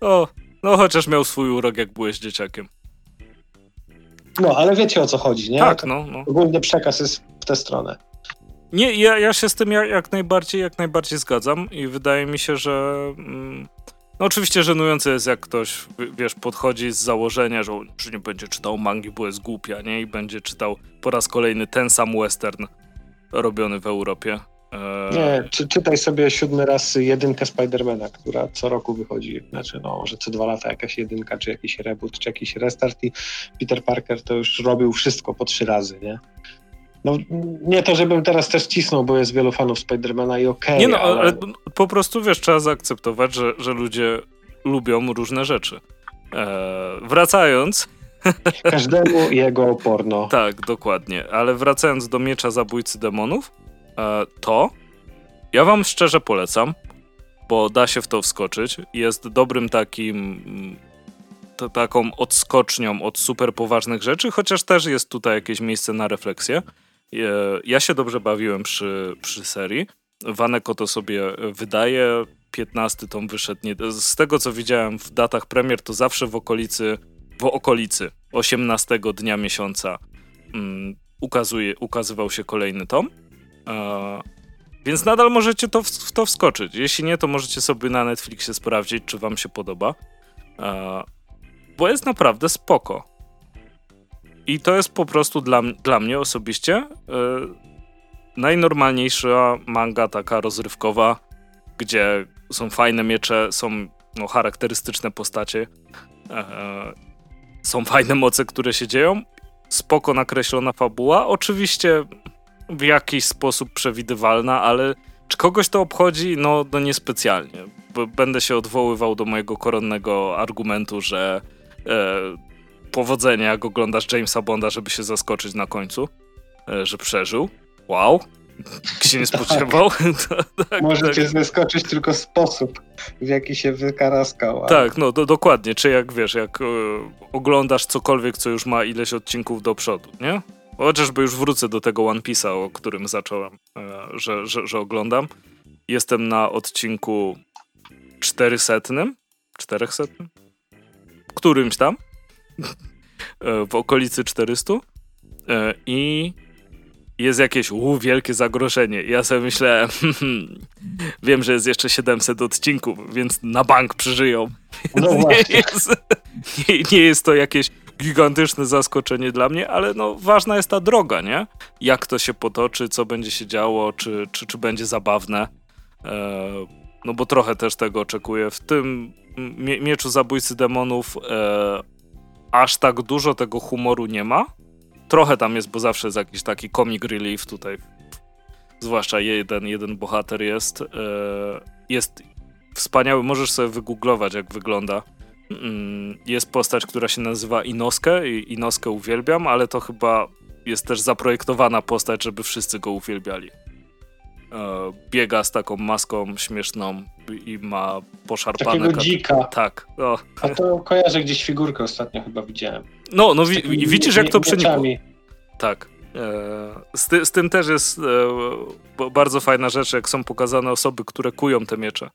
o, no chociaż miał swój urok, jak byłeś dzieciakiem.
No, ale wiecie o co chodzi, nie?
Tak, no. no.
Ogólnie przekaz jest w tę stronę.
Nie, ja, ja się z tym jak, jak najbardziej, jak najbardziej zgadzam i wydaje mi się, że mm, no oczywiście żenujące jest, jak ktoś, wiesz, podchodzi z założenia, że, że nie będzie czytał mangi, bo jest głupia, nie? I będzie czytał po raz kolejny ten sam western robiony w Europie.
Eee... Nie, czy, czytaj sobie siódmy raz jedynkę Spidermana, która co roku wychodzi, znaczy no, że co dwa lata jakaś jedynka, czy jakiś reboot, czy jakiś restart i Peter Parker to już robił wszystko po trzy razy, nie? No, nie to, żebym teraz też cisnął, bo jest wielu fanów Spidermana i okej. Okay,
nie no,
ale...
ale... po prostu wiesz, trzeba zaakceptować, że, że ludzie lubią różne rzeczy. Eee, wracając.
Każdemu jego porno.
tak, dokładnie. Ale wracając do miecza zabójcy demonów, e, to ja wam szczerze polecam, bo da się w to wskoczyć. Jest dobrym takim to, taką odskocznią od super poważnych rzeczy, chociaż też jest tutaj jakieś miejsce na refleksję. Ja się dobrze bawiłem przy, przy serii. Waneko to sobie wydaje. 15 tom wyszedł. Nie, z tego co widziałem w datach premier, to zawsze w okolicy, w okolicy 18 dnia miesiąca um, ukazuje, ukazywał się kolejny tom. E, więc nadal możecie to w, to wskoczyć. Jeśli nie, to możecie sobie na Netflixie sprawdzić, czy wam się podoba. E, bo jest naprawdę spoko. I to jest po prostu dla, dla mnie osobiście yy, najnormalniejsza manga taka rozrywkowa, gdzie są fajne miecze, są no, charakterystyczne postacie, yy, są fajne moce, które się dzieją, spoko nakreślona fabuła, oczywiście w jakiś sposób przewidywalna, ale czy kogoś to obchodzi? No, no niespecjalnie. Będę się odwoływał do mojego koronnego argumentu, że e, powodzenia, jak oglądasz Jamesa Bonda, żeby się zaskoczyć na końcu, e, że przeżył. Wow. się nie tak. spodziewał.
tak, Może tak. cię zaskoczyć tylko sposób, w jaki się wykaraskał.
Ale... Tak, no do, dokładnie. Czy jak wiesz, jak e, oglądasz cokolwiek, co już ma ileś odcinków do przodu, nie? Chociażby już wrócę do tego One Piece'a, o którym zacząłem, e, że, że, że oglądam. Jestem na odcinku 400, 400? Którymś tam. E, w okolicy 400 e, i jest jakieś u, wielkie zagrożenie. Ja sobie myślę, wiem, że jest jeszcze 700 odcinków, więc na bank przeżyją. No nie, jest, nie, nie, jest to jakieś gigantyczne zaskoczenie dla mnie, ale no ważna jest ta droga, nie? Jak to się potoczy, co będzie się działo, czy, czy, czy będzie zabawne. E, no bo trochę też tego oczekuję. W tym mie Mieczu Zabójcy Demonów e, aż tak dużo tego humoru nie ma. Trochę tam jest, bo zawsze jest jakiś taki comic relief tutaj. Zwłaszcza jeden, jeden bohater jest. E, jest wspaniały, możesz sobie wygooglować, jak wygląda. Mm, jest postać, która się nazywa Inoskę i Inoskę uwielbiam, ale to chyba jest też zaprojektowana postać, żeby wszyscy go uwielbiali. E, biega z taką maską śmieszną i ma poszarpane...
Takiego dzika.
Tak. O.
A to kojarzę gdzieś figurkę ostatnio chyba widziałem.
No, no wi widzisz jak to przenikło. Tak. Z, ty, z, tym też jest bardzo fajna rzecz, jak są pokazane osoby, które kują te miecze.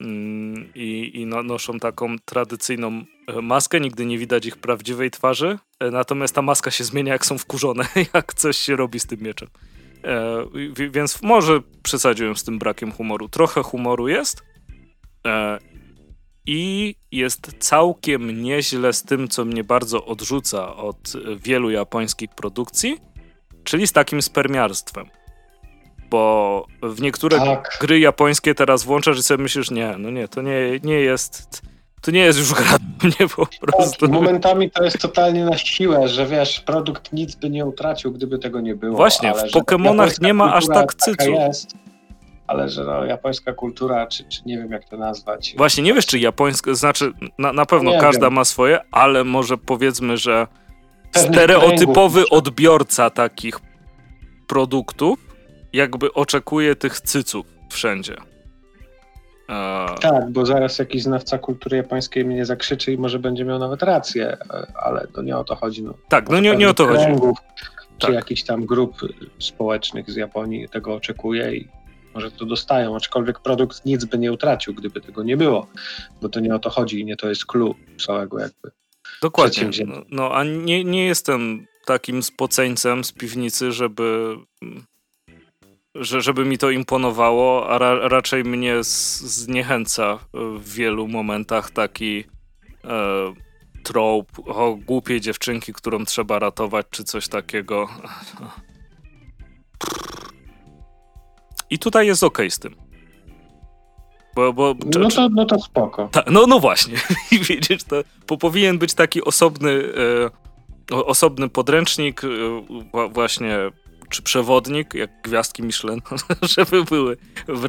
Mm, I, i no, noszą taką tradycyjną maskę, nigdy nie widać ich prawdziwej twarzy, natomiast ta maska się zmienia, jak są wkurzone, jak coś się robi z tym mieczem. E, więc może przesadziłem z tym brakiem humoru. Trochę humoru jest e, i jest całkiem nieźle z tym, co mnie bardzo odrzuca od wielu japońskich produkcji, czyli z takim spermiarstwem. Bo w niektóre tak. gry japońskie teraz włączasz i sobie myślisz, nie, no nie, to nie, nie jest to nie jest już gra mnie po prostu.
Momentami to jest totalnie na siłę, że wiesz, produkt nic by nie utracił, gdyby tego nie było.
Właśnie, w Pokémonach nie ma aż tak cycu. Jest,
ale że no, japońska kultura, czy, czy nie wiem jak to nazwać.
Właśnie, nie wiesz czy japońska, znaczy na, na pewno nie każda wiem. ma swoje, ale może powiedzmy, że Pewnych stereotypowy kręgów. odbiorca takich produktów jakby oczekuje tych cyców wszędzie.
Tak, bo zaraz jakiś znawca kultury japońskiej mnie zakrzyczy i może będzie miał nawet rację, ale to nie o to chodzi. No.
Tak, no nie, nie o to chodzi.
Czy tak. jakichś tam grup społecznych z Japonii tego oczekuje i może to dostają, aczkolwiek produkt nic by nie utracił, gdyby tego nie było, bo to nie o to chodzi i nie to jest clue całego jakby
Dokładnie. No, no a nie, nie jestem takim spoceńcem z piwnicy, żeby że, żeby mi to imponowało, a ra, raczej mnie z, zniechęca w wielu momentach taki e, trope o głupiej dziewczynki, którą trzeba ratować, czy coś takiego. I tutaj jest ok z tym.
Bo, bo, no, to, no to spoko.
Ta, no, no właśnie. Widzisz, to po, powinien być taki osobny, e, osobny podręcznik, e, właśnie czy przewodnik, jak gwiazdki Michelin, żeby były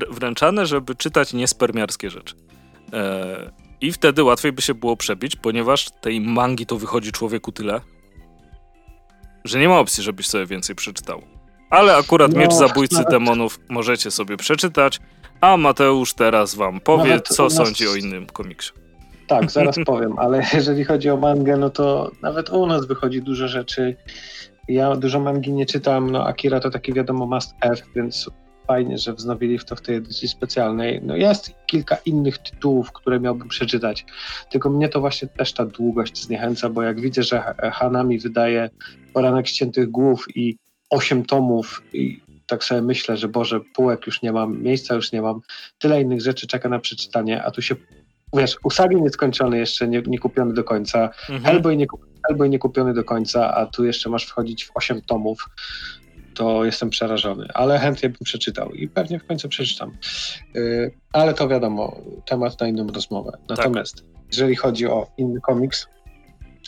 wręczane, żeby czytać niespermiarskie rzeczy. E, I wtedy łatwiej by się było przebić, ponieważ tej mangi to wychodzi człowieku tyle, że nie ma opcji, żebyś sobie więcej przeczytał. Ale akurat no, Miecz Zabójcy. Demonów możecie sobie przeczytać, a Mateusz teraz wam powie, nawet co nas... sądzi o innym komiksie.
Tak, zaraz powiem, ale jeżeli chodzi o mangę, no to nawet u nas wychodzi dużo rzeczy ja dużo mangi nie czytam, no Akira to taki wiadomo must have, więc fajnie, że wznowili w to w tej edycji specjalnej. No jest kilka innych tytułów, które miałbym przeczytać, tylko mnie to właśnie też ta długość zniechęca, bo jak widzę, że Hanami wydaje Poranek Ściętych Głów i osiem tomów i tak sobie myślę, że Boże, półek już nie mam, miejsca już nie mam, tyle innych rzeczy czeka na przeczytanie, a tu się wiesz, Usagi nieskończony jeszcze, nie, nie kupiony do końca, mhm. Hellboy, nie, Hellboy nie kupiony do końca, a tu jeszcze masz wchodzić w 8 tomów, to jestem przerażony, ale chętnie bym przeczytał i pewnie w końcu przeczytam. Yy, ale to wiadomo, temat na inną rozmowę. Tak. Natomiast tak. jeżeli chodzi o inny komiks,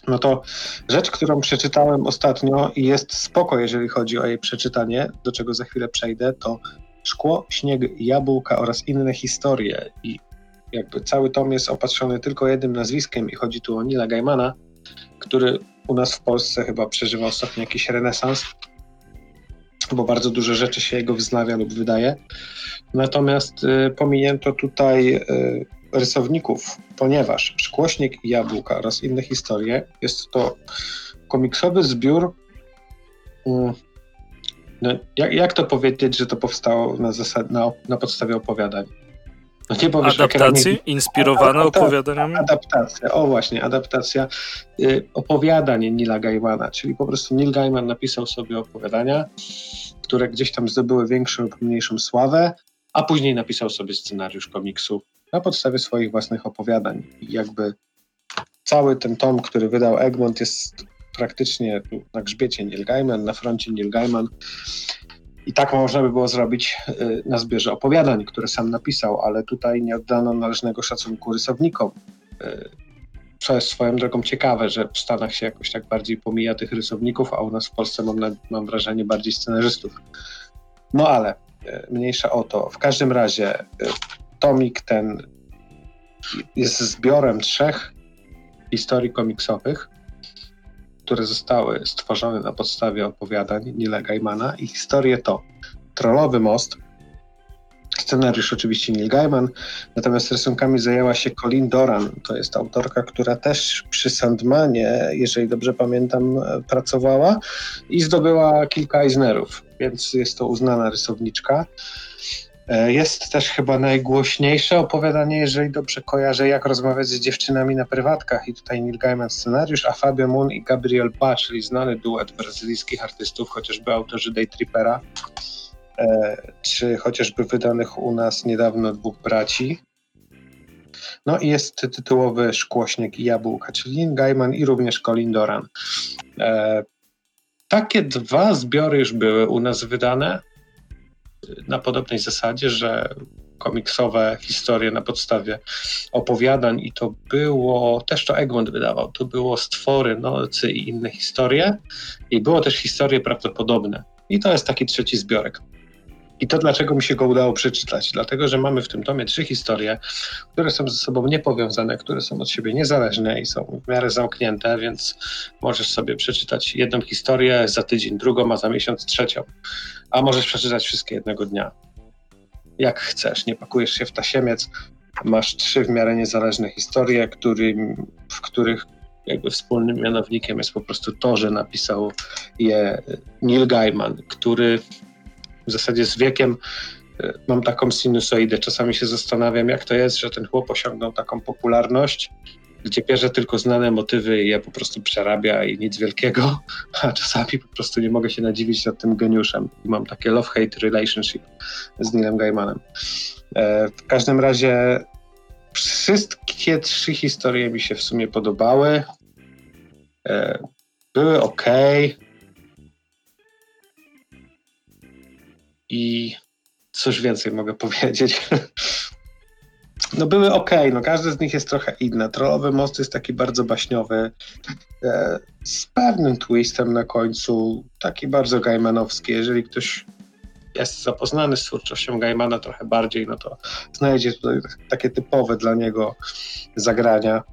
no to rzecz, którą przeczytałem ostatnio i jest spoko, jeżeli chodzi o jej przeczytanie, do czego za chwilę przejdę, to Szkło, Śnieg, Jabłka oraz inne historie. I jakby cały tom jest opatrzony tylko jednym nazwiskiem i chodzi tu o Nila Gaimana, który u nas w Polsce chyba przeżywa ostatnio jakiś renesans, bo bardzo dużo rzeczy się jego wznawia lub wydaje. Natomiast y, pominięto tutaj y, rysowników, ponieważ Szkłośnik i Jabłka oraz inne historie jest to komiksowy zbiór. Y, no, jak, jak, to powiedzieć, że to powstało na, zasad, na, na podstawie opowiadań?
No nie powiesz, Adaptacji? Inspirowane opowiadaniami?
Adaptacja, o właśnie, adaptacja y, opowiadań Nila Gaimana, czyli po prostu Neil Gaiman napisał sobie opowiadania, które gdzieś tam zdobyły większą lub mniejszą sławę, a później napisał sobie scenariusz komiksu na podstawie swoich własnych opowiadań. I jakby cały ten tom, który wydał Egmont jest praktycznie na grzbiecie Neil Gaiman, na froncie Neil Gaiman. I tak można by było zrobić y, na zbiorze opowiadań, które sam napisał, ale tutaj nie oddano należnego szacunku rysownikom. Y, co jest swoją drogą ciekawe, że w Stanach się jakoś tak bardziej pomija tych rysowników, a u nas w Polsce mam, na, mam wrażenie bardziej scenarzystów. No ale y, mniejsza o to. W każdym razie tomik ten jest zbiorem trzech historii komiksowych, które zostały stworzone na podstawie opowiadań Nila Gaimana. Ich historie to Trollowy Most, Scenariusz oczywiście Neil Gaiman, natomiast rysunkami zajęła się Colin Doran. To jest autorka, która też przy Sandmanie, jeżeli dobrze pamiętam, pracowała i zdobyła kilka Eisnerów, więc jest to uznana rysowniczka. E, jest też chyba najgłośniejsze opowiadanie, jeżeli dobrze kojarzę, jak rozmawiać z dziewczynami na prywatkach. I tutaj Neil Gaiman scenariusz, a Fabio Moon i Gabriel Ba, czyli znany duet brazylijskich artystów, chociażby autorzy Day Trippera, e, czy chociażby wydanych u nas niedawno dwóch braci. No i jest tytułowy Szkłośnik i Jabłka, czyli Neil Gaiman i również Colin Doran. E, takie dwa zbiory już były u nas wydane na podobnej zasadzie, że komiksowe historie na podstawie opowiadań i to było, też to Egmont wydawał, to było Stwory, Nocy i inne historie i było też historie prawdopodobne i to jest taki trzeci zbiorek. I to dlaczego mi się go udało przeczytać? Dlatego, że mamy w tym tomie trzy historie, które są ze sobą niepowiązane, które są od siebie niezależne i są w miarę zamknięte, więc możesz sobie przeczytać jedną historię za tydzień, drugą, a za miesiąc trzecią. A możesz przeczytać wszystkie jednego dnia. Jak chcesz, nie pakujesz się w tasiemiec, masz trzy w miarę niezależne historie, którym, w których jakby wspólnym mianownikiem jest po prostu to, że napisał je Neil Gaiman, który w zasadzie z wiekiem e, mam taką sinusoidę. Czasami się zastanawiam, jak to jest, że ten chłop osiągnął taką popularność, gdzie bierze tylko znane motywy i je po prostu przerabia i nic wielkiego, a czasami po prostu nie mogę się nadziwić nad tym geniuszem. Mam takie love-hate relationship z Neilem Gaimanem. E, w każdym razie wszystkie trzy historie mi się w sumie podobały. E, były ok. I coś więcej mogę powiedzieć. No były ok, no każdy z nich jest trochę inny. Trollowy most jest taki bardzo baśniowy, e, z pewnym twistem na końcu, taki bardzo gaimanowski. Jeżeli ktoś jest zapoznany z twórczością Gaimana trochę bardziej, no to znajdzie tutaj takie typowe dla niego zagrania.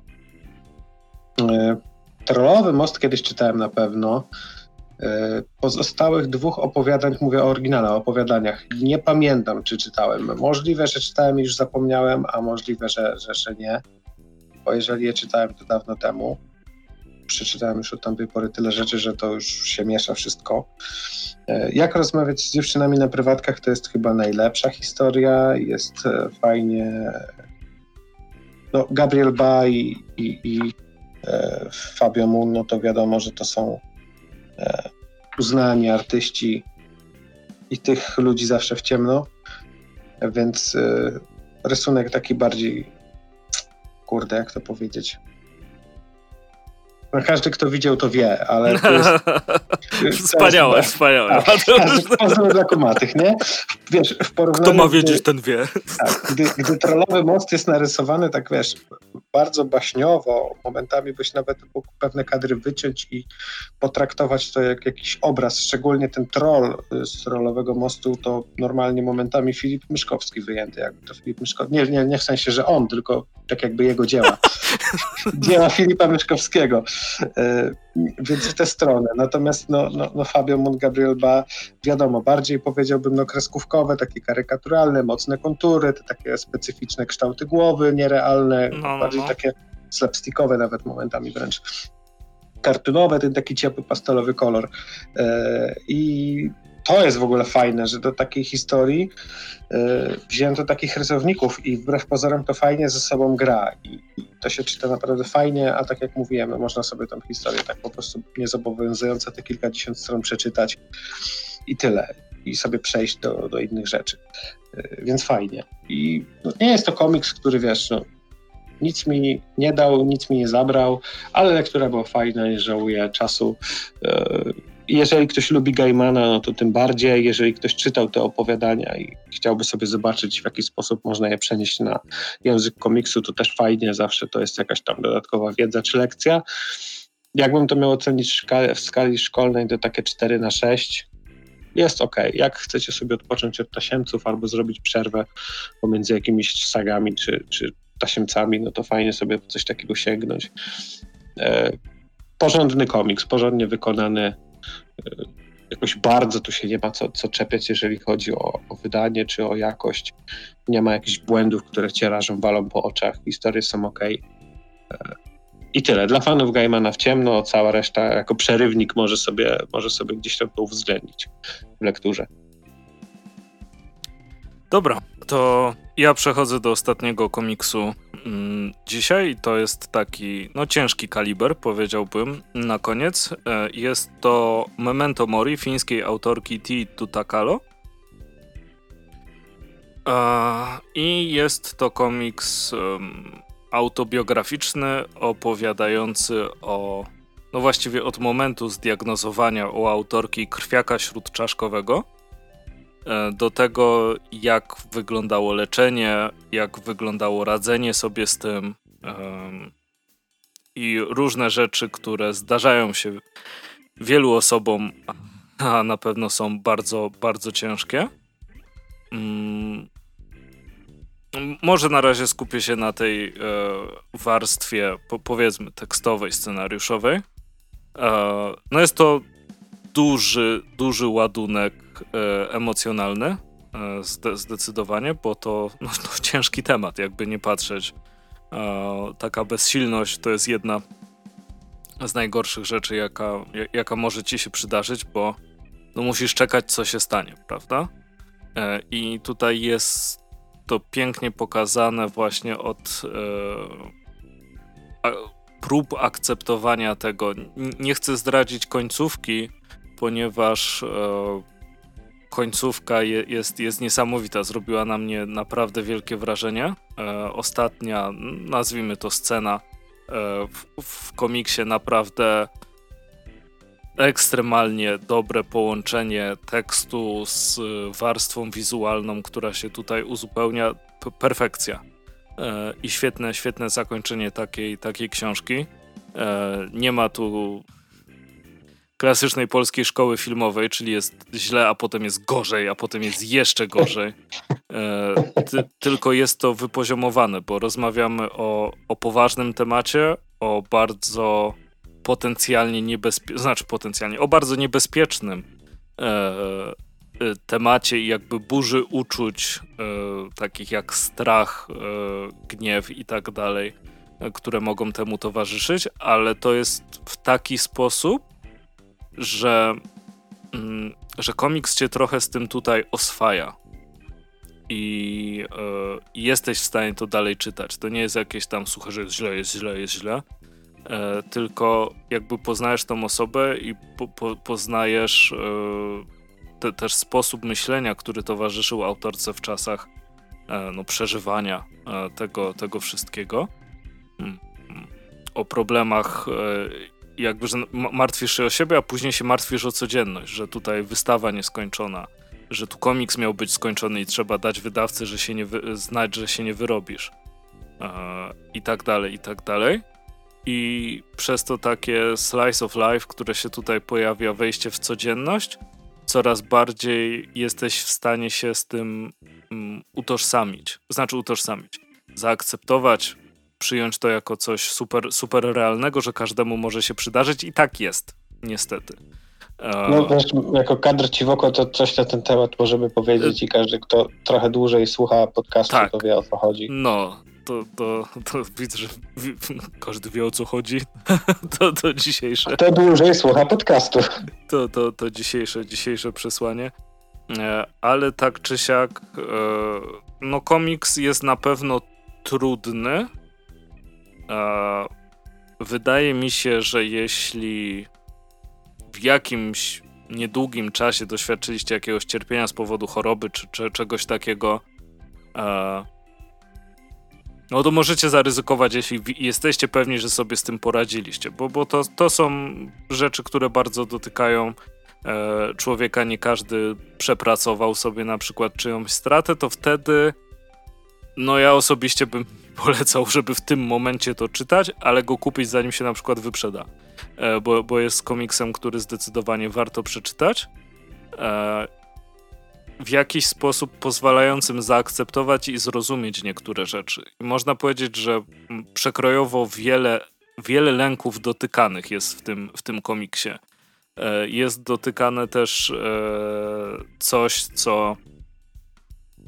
E, Trollowy most kiedyś czytałem na pewno. E, pozostałych dwóch opowiadań, mówię o oryginale, o opowiadaniach, nie pamiętam, czy czytałem. Możliwe, że czytałem i już zapomniałem, a możliwe, że, że, że nie, bo jeżeli je czytałem, to dawno temu. Przeczytałem już od tamtej pory tyle rzeczy, że to już się miesza wszystko. E, jak rozmawiać z dziewczynami na prywatkach, to jest chyba najlepsza historia, jest e, fajnie. No, Gabriel Ba i, i, i Fabio Moon, no to wiadomo, że to są uznani artyści i tych ludzi zawsze w ciemno, więc e, rysunek taki bardziej, kurde, jak to powiedzieć, no każdy, kto widział, to wie, ale to jest...
wspaniałe, jest, wspaniałe.
Tak, dla kumatych, nie? Wiesz, w porównaniu...
Kto ma wiedzieć, gdy, ten wie.
Tak, gdy, gdy trollowy most jest narysowany, tak wiesz, bardzo baśniowo, momentami byś nawet mógł pewne kadry wyciąć i potraktować to jak jakiś obraz, szczególnie ten troll z trollowego mostu, to normalnie momentami Filip Myszkowski wyjęty, jakby to Filip Myszkowski, nie, nie, nie w sensie, że on, tylko tak jakby jego dzieła. dzieła Filipa Myszkowskiego. Więc w tę stronę. Natomiast no, no, no Fabio Gabriel Ba, wiadomo, bardziej powiedziałbym no kreskówkowe, takie karykaturalne, mocne kontury, te takie specyficzne kształty głowy, nierealne, no, no bardziej no. takie slapstickowe nawet momentami wręcz kartunowe, ten taki ciepły pastelowy kolor. E, I to jest w ogóle fajne, że do takiej historii y, wzięto takich rysowników i wbrew pozorom to fajnie ze sobą gra i, i, to się czyta naprawdę fajnie, a tak jak mówiłem, no można sobie tą historię tak po prostu niezobowiązująco te kilkadziesiąt stron przeczytać i tyle. I sobie przejść do, do innych rzeczy. Y, więc fajnie. I no, nie jest to komiks, który wiesz, no, nic mi nie dał, nic mi nie zabrał, ale lektura była fajna, nie żałuję czasu. Y, jeżeli ktoś lubi Gaimana, no to tym bardziej. Jeżeli ktoś czytał te opowiadania i chciałby sobie zobaczyć, w jaki sposób można je przenieść na język komiksu, to też fajnie, zawsze to jest jakaś tam dodatkowa wiedza czy lekcja. Jakbym to miał ocenić w skali szkolnej, to takie 4 na 6 jest ok. Jak chcecie sobie odpocząć od tasiemców albo zrobić przerwę pomiędzy jakimiś sagami czy, czy tasiemcami, no to fajnie sobie coś takiego sięgnąć. E, porządny komiks, porządnie wykonany, jakoś bardzo tu się nie ma co, co czepiać, jeżeli chodzi o, o wydanie czy o jakość. Nie ma jakichś błędów, które cię rażą, walą po oczach. Historie są ok. I tyle. Dla fanów Gaimana w ciemno, cała reszta jako przerywnik może sobie, może sobie gdzieś tam to uwzględnić w lekturze.
Dobra, to ja przechodzę do ostatniego komiksu mm, dzisiaj. To jest taki, no ciężki kaliber, powiedziałbym, na koniec. E, jest to Memento Mori fińskiej autorki T. Tutakalo. E, I jest to komiks autobiograficzny opowiadający o, no właściwie od momentu zdiagnozowania u autorki krwiaka śródczaszkowego do tego, jak wyglądało leczenie, jak wyglądało radzenie sobie z tym i różne rzeczy, które zdarzają się wielu osobom, a na pewno są bardzo, bardzo ciężkie. Mm, może na razie skupię się na tej e, warstwie, po, powiedzmy, tekstowej, scenariuszowej. E, no jest to duży, duży ładunek e, emocjonalny, e, zde, zdecydowanie, bo to, no, to ciężki temat, jakby nie patrzeć. E, taka bezsilność to jest jedna z najgorszych rzeczy, jaka, jaka może ci się przydarzyć, bo no musisz czekać, co się stanie, prawda? I tutaj jest to pięknie pokazane właśnie od prób akceptowania tego. Nie chcę zdradzić końcówki, ponieważ końcówka je, jest, jest niesamowita. Zrobiła na mnie naprawdę wielkie wrażenie. E, ostatnia, nazwijmy to scena e, w, w komiksie naprawdę ekstremalnie dobre połączenie tekstu z warstwą wizualną, która się tutaj uzupełnia. Perfekcja. E, I świetne, świetne zakończenie takiej, takiej książki. E, nie ma tu klasycznej polskiej szkoły filmowej, czyli jest źle, a potem jest gorzej, a potem jest jeszcze gorzej. E, ty, tylko jest to wypoziomowane, bo rozmawiamy o, o poważnym temacie, o bardzo potencjalnie niebezpiecznym, znaczy potencjalnie, o bardzo niebezpiecznym e, e, temacie i jakby burzy uczuć, e, takich jak strach, e, gniew i tak dalej, e, które mogą temu towarzyszyć, ale to jest w taki sposób, że, mm, że komiks cię trochę z tym tutaj oswaja. I, i jesteś w stanie to dalej czytać. To nie jest jakieś tam suche, że jest źle, jest źle, jest źle e, tylko jakby poznajesz tą osobę i po, po, poznajesz e, te, też sposób myślenia, który towarzyszył autorce w czasach e, no, przeżywania e, tego, tego wszystkiego. Hmm. O problemach, e, jakby, że martwisz się o siebie, a później się martwisz o codzienność, że tutaj wystawa nieskończona, że tu komiks miał być skończony i trzeba dać wydawcy, że się nie wy- znać, że się nie wyrobisz. E, I tak dalej, i tak dalej i przez to takie slice of life, które się tutaj pojawia, wejście w codzienność, coraz bardziej jesteś w stanie się z tym um, utożsamić. Znaczy utożsamić. Zaakceptować, przyjąć to jako coś super, super realnego, że każdemu może się przydarzyć i tak jest, niestety.
E, no też jako kadr ci w oko to coś na ten temat możemy powiedzieć i każdy, kto trochę dłużej słucha podcastu, tak. to wie o co chodzi.
No, to, to, to widzę, że każdy wie o co chodzi. to, to dzisiejsze.
To dłużej słucha podcastu.
To, to, to dzisiejsze, dzisiejsze przesłanie. E, ale tak czy siak, e, no komiks jest na pewno trudny. Wydaje mi się, że jeśli w jakimś niedługim czasie doświadczyliście jakiegoś cierpienia z powodu choroby czy, czy czegoś takiego, no to możecie zaryzykować, jeśli jesteście pewni, że sobie z tym poradziliście, bo, bo to, to są rzeczy, które bardzo dotykają e, człowieka. Nie każdy przepracował sobie na przykład czyjąś stratę, to wtedy no ja osobiście bym polecał, żeby w tym momencie to czytać, ale go kupić zanim się na przykład wyprzeda, e, bo, bo jest komiksem, który zdecydowanie warto przeczytać. E, w jakiś sposób pozwalającym zaakceptować i zrozumieć niektóre rzeczy. I można powiedzieć, że przekrojowo wiele, wiele lęków dotykanych jest w tym, w tym komiksie. e, jest dotykane też e, coś, co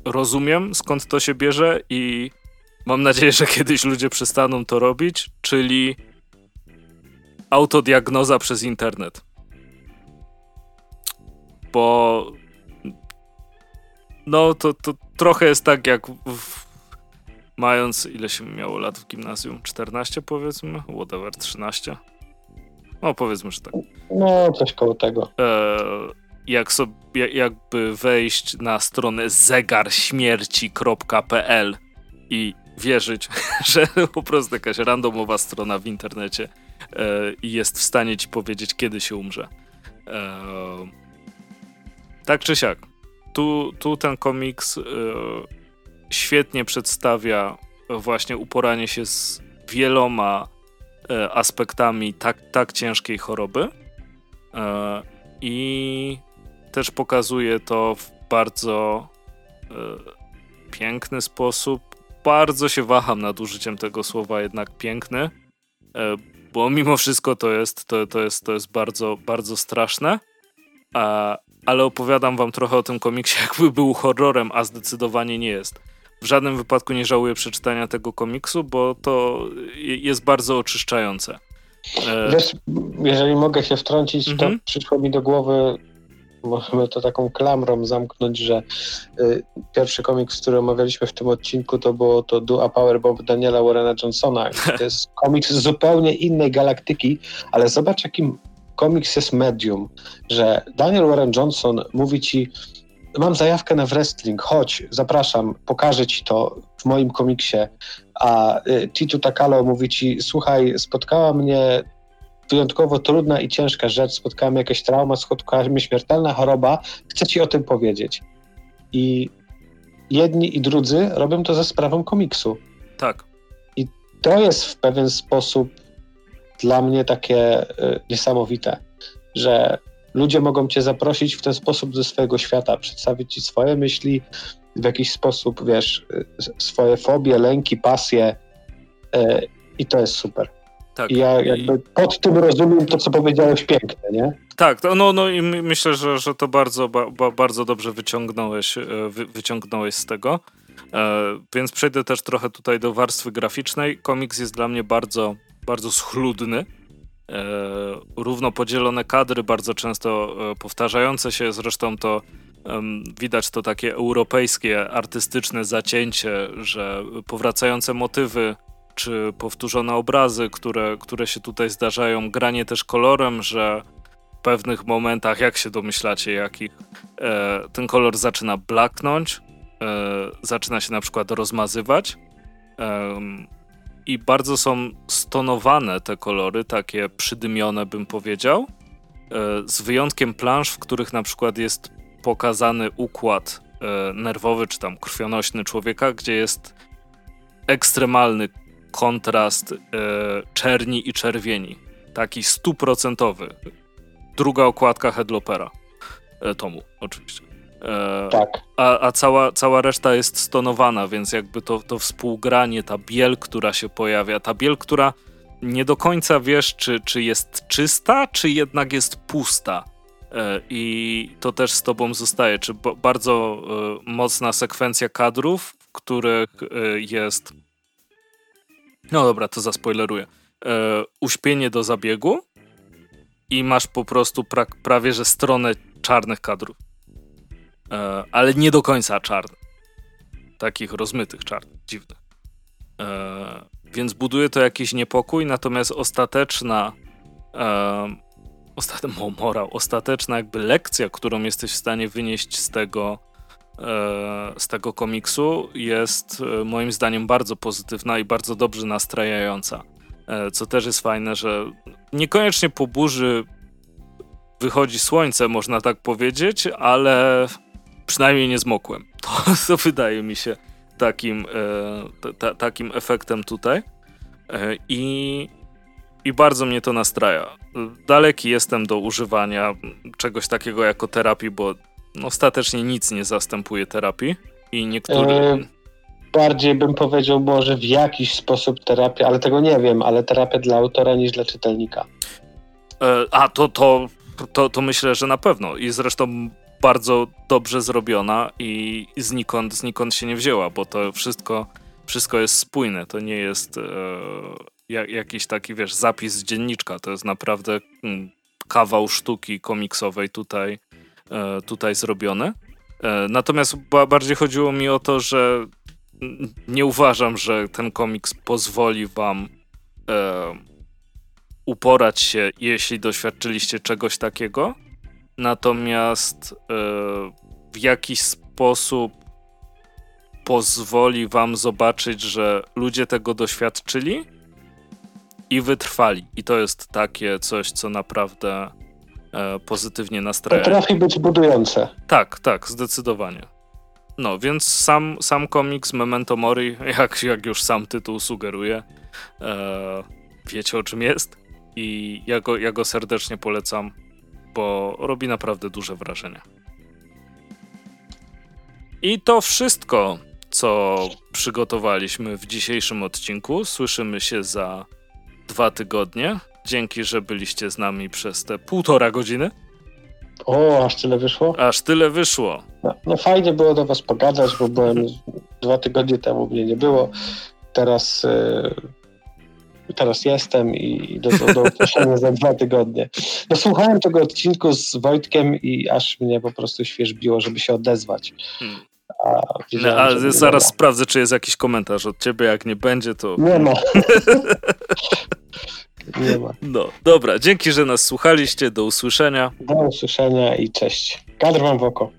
rozumiem, skąd to się bierze i mam nadzieję, że kiedyś ludzie przestaną to robić, czyli autodiagnoza przez internet. Bo no to, to trochę jest tak jak w, mając, ile się miało lat w gimnazjum? 14 powiedzmy? Whatever, 13? No powiedzmy, że tak.
No, coś koło tego. E,
jak sobie, jakby wejść na stronę zegarśmierci.pl i wierzyć, że po prostu jakaś randomowa strona w internecie e, jest w stanie ci powiedzieć, kiedy się umrze. E, tak czy siak. Tu, tu ten komiks e, świetnie przedstawia właśnie uporanie się z wieloma aspektami tak, tak ciężkiej choroby i też pokazuje to w bardzo piękny sposób. Bardzo się waham nad użyciem tego słowa, jednak piękny, bo mimo wszystko to jest, to, to jest, to jest bardzo, bardzo straszne. ale opowiadam wam trochę o tym komiksie, jakby był horrorem, a zdecydowanie nie jest w żadnym wypadku nie żałuję przeczytania tego komiksu, bo to jest bardzo oczyszczające.
E, Wiesz, jeżeli mogę się wtrącić, mhm. to przyszło mi do głowy, możemy to taką klamrą zamknąć, że y, pierwszy komiks, który omawialiśmy w tym odcinku, to było to Dua Powerbomb Daniela Warrena Johnsona. To jest komiks z zupełnie innej galaktyki, ale zobacz, jakim komiks jest medium, że Daniel Warren Johnson mówi ci mam zajawkę na wrestling, chodź, zapraszam, pokażę ci to w moim komiksie. A y, Titu Takalo mówi ci, słuchaj, spotkała mnie wyjątkowo trudna i ciężka rzecz, spotkała mnie jakaś trauma, spotkała mnie śmiertelna choroba, chcę ci o tym powiedzieć. I jedni i drudzy robią to ze sprawą komiksu.
Tak.
I to jest w pewien sposób dla mnie takie y, niesamowite, że ludzie mogą cię zaprosić w ten sposób ze swojego świata, przedstawić ci swoje myśli, w jakiś sposób, wiesz, swoje fobie, lęki, pasje yy, i to jest super. Tak. I ja jakby pod tym rozumiem to, co powiedziałeś piękne, nie?
Tak, no, no i myślę, że, że to bardzo, ba, bardzo dobrze wyciągnąłeś, e, wy, wyciągnąłeś z tego. E, więc przejdę też trochę tutaj do warstwy graficznej. Komiks jest dla mnie bardzo, bardzo schludny. E, równo podzielone kadry, bardzo często e, powtarzające się, zresztą to widać to takie europejskie, artystyczne zacięcie, że powracające motywy czy powtórzone obrazy, które, które się tutaj zdarzają, granie też kolorem, że w pewnych momentach, jak się domyślacie, jakich e, ten kolor zaczyna blaknąć, zaczyna się na przykład rozmazywać i bardzo są stonowane te kolory, takie przydymione bym powiedział, e, z wyjątkiem plansz, w których na przykład jest pokazany układ e, nerwowy czy tam krwionośny człowieka, gdzie jest ekstremalny kontrast e, czerni i czerwieni, taki stuprocentowy. Druga okładka Headlopera, tomu oczywiście.
E, tak.
A, a cała, cała reszta jest stonowana, więc jakby to, to współgranie, ta biel, która się pojawia, ta biel, która nie do końca wiesz, czy, czy jest czysta, czy jednak jest pusta. E, I to też z tobą zostaje. Czy bardzo e, mocna sekwencja kadrów, w których jest. No dobra, to zaspoileruję. Uśpienie do zabiegu i masz po prostu pra prawie że stronę czarnych kadrów. E, ale nie do końca czarnych. Takich rozmytych czarnych, dziwnych. E, więc buduje to jakiś niepokój, natomiast ostateczna e, ostat morał, ostateczna jakby lekcja, którą jesteś w stanie wynieść z tego z tego komiksu jest moim zdaniem bardzo pozytywna i bardzo dobrze nastrajająca. Co też jest fajne, że niekoniecznie po burzy wychodzi słońce, można tak powiedzieć, ale przynajmniej nie zmokłem. To, to wydaje mi się takim, e, takim efektem tutaj. E, I, I bardzo mnie to nastraja. Daleki jestem do używania czegoś takiego jako terapii, bo ostatecznie nic nie zastępuje terapii i niektóre. E,
bardziej bym powiedział może w jakiś sposób terapia, ale tego nie wiem, ale terapia dla autora niż dla czytelnika.
E, a to, to to, to myślę, że na pewno. I zresztą bardzo dobrze zrobiona i znikąd, znikąd się nie wzięła, bo to wszystko, wszystko jest spójne. To nie jest e, jakiś taki, wiesz, zapis dzienniczka. To jest naprawdę mm, kawał sztuki komiksowej tutaj, tutaj zrobione. E, natomiast bardziej chodziło mi o to, że nie uważam, że ten komiks pozwoli wam e, uporać się, jeśli doświadczyliście czegoś takiego. Natomiast e, w jakiś sposób pozwoli wam zobaczyć, że ludzie tego doświadczyli i wytrwali. I to jest takie coś, co naprawdę e, pozytywnie nastraja.
Potrafi być budujące.
Tak, tak, zdecydowanie. No, więc sam, sam komiks Memento Mori, jak, jak już sam tytuł sugeruje, e, wiecie o czym jest i ja go, ja go serdecznie polecam, bo robi naprawdę duże wrażenie. I to wszystko, co przygotowaliśmy w dzisiejszym odcinku. Słyszymy się za dwa tygodnie. Dzięki, że byliście z nami przez te półtora godziny.
O, aż tyle wyszło?
Aż tyle wyszło.
No, no fajnie było do was pogadać, bo byłem dwa tygodnie temu, mnie nie było. Teraz, yy, teraz jestem i do, do, do za dwa tygodnie. No słuchałem tego odcinku z Wojtkiem i aż mnie po prostu świeżbiło, żeby się odezwać. Hmm.
A, no, a zaraz sprawdzę, czy jest jakiś komentarz od ciebie. Jak nie będzie, to.
Nie ma. nie ma.
No, dobra. Dzięki, że nas słuchaliście. Do usłyszenia.
Do usłyszenia i cześć. Kadr wam w oko.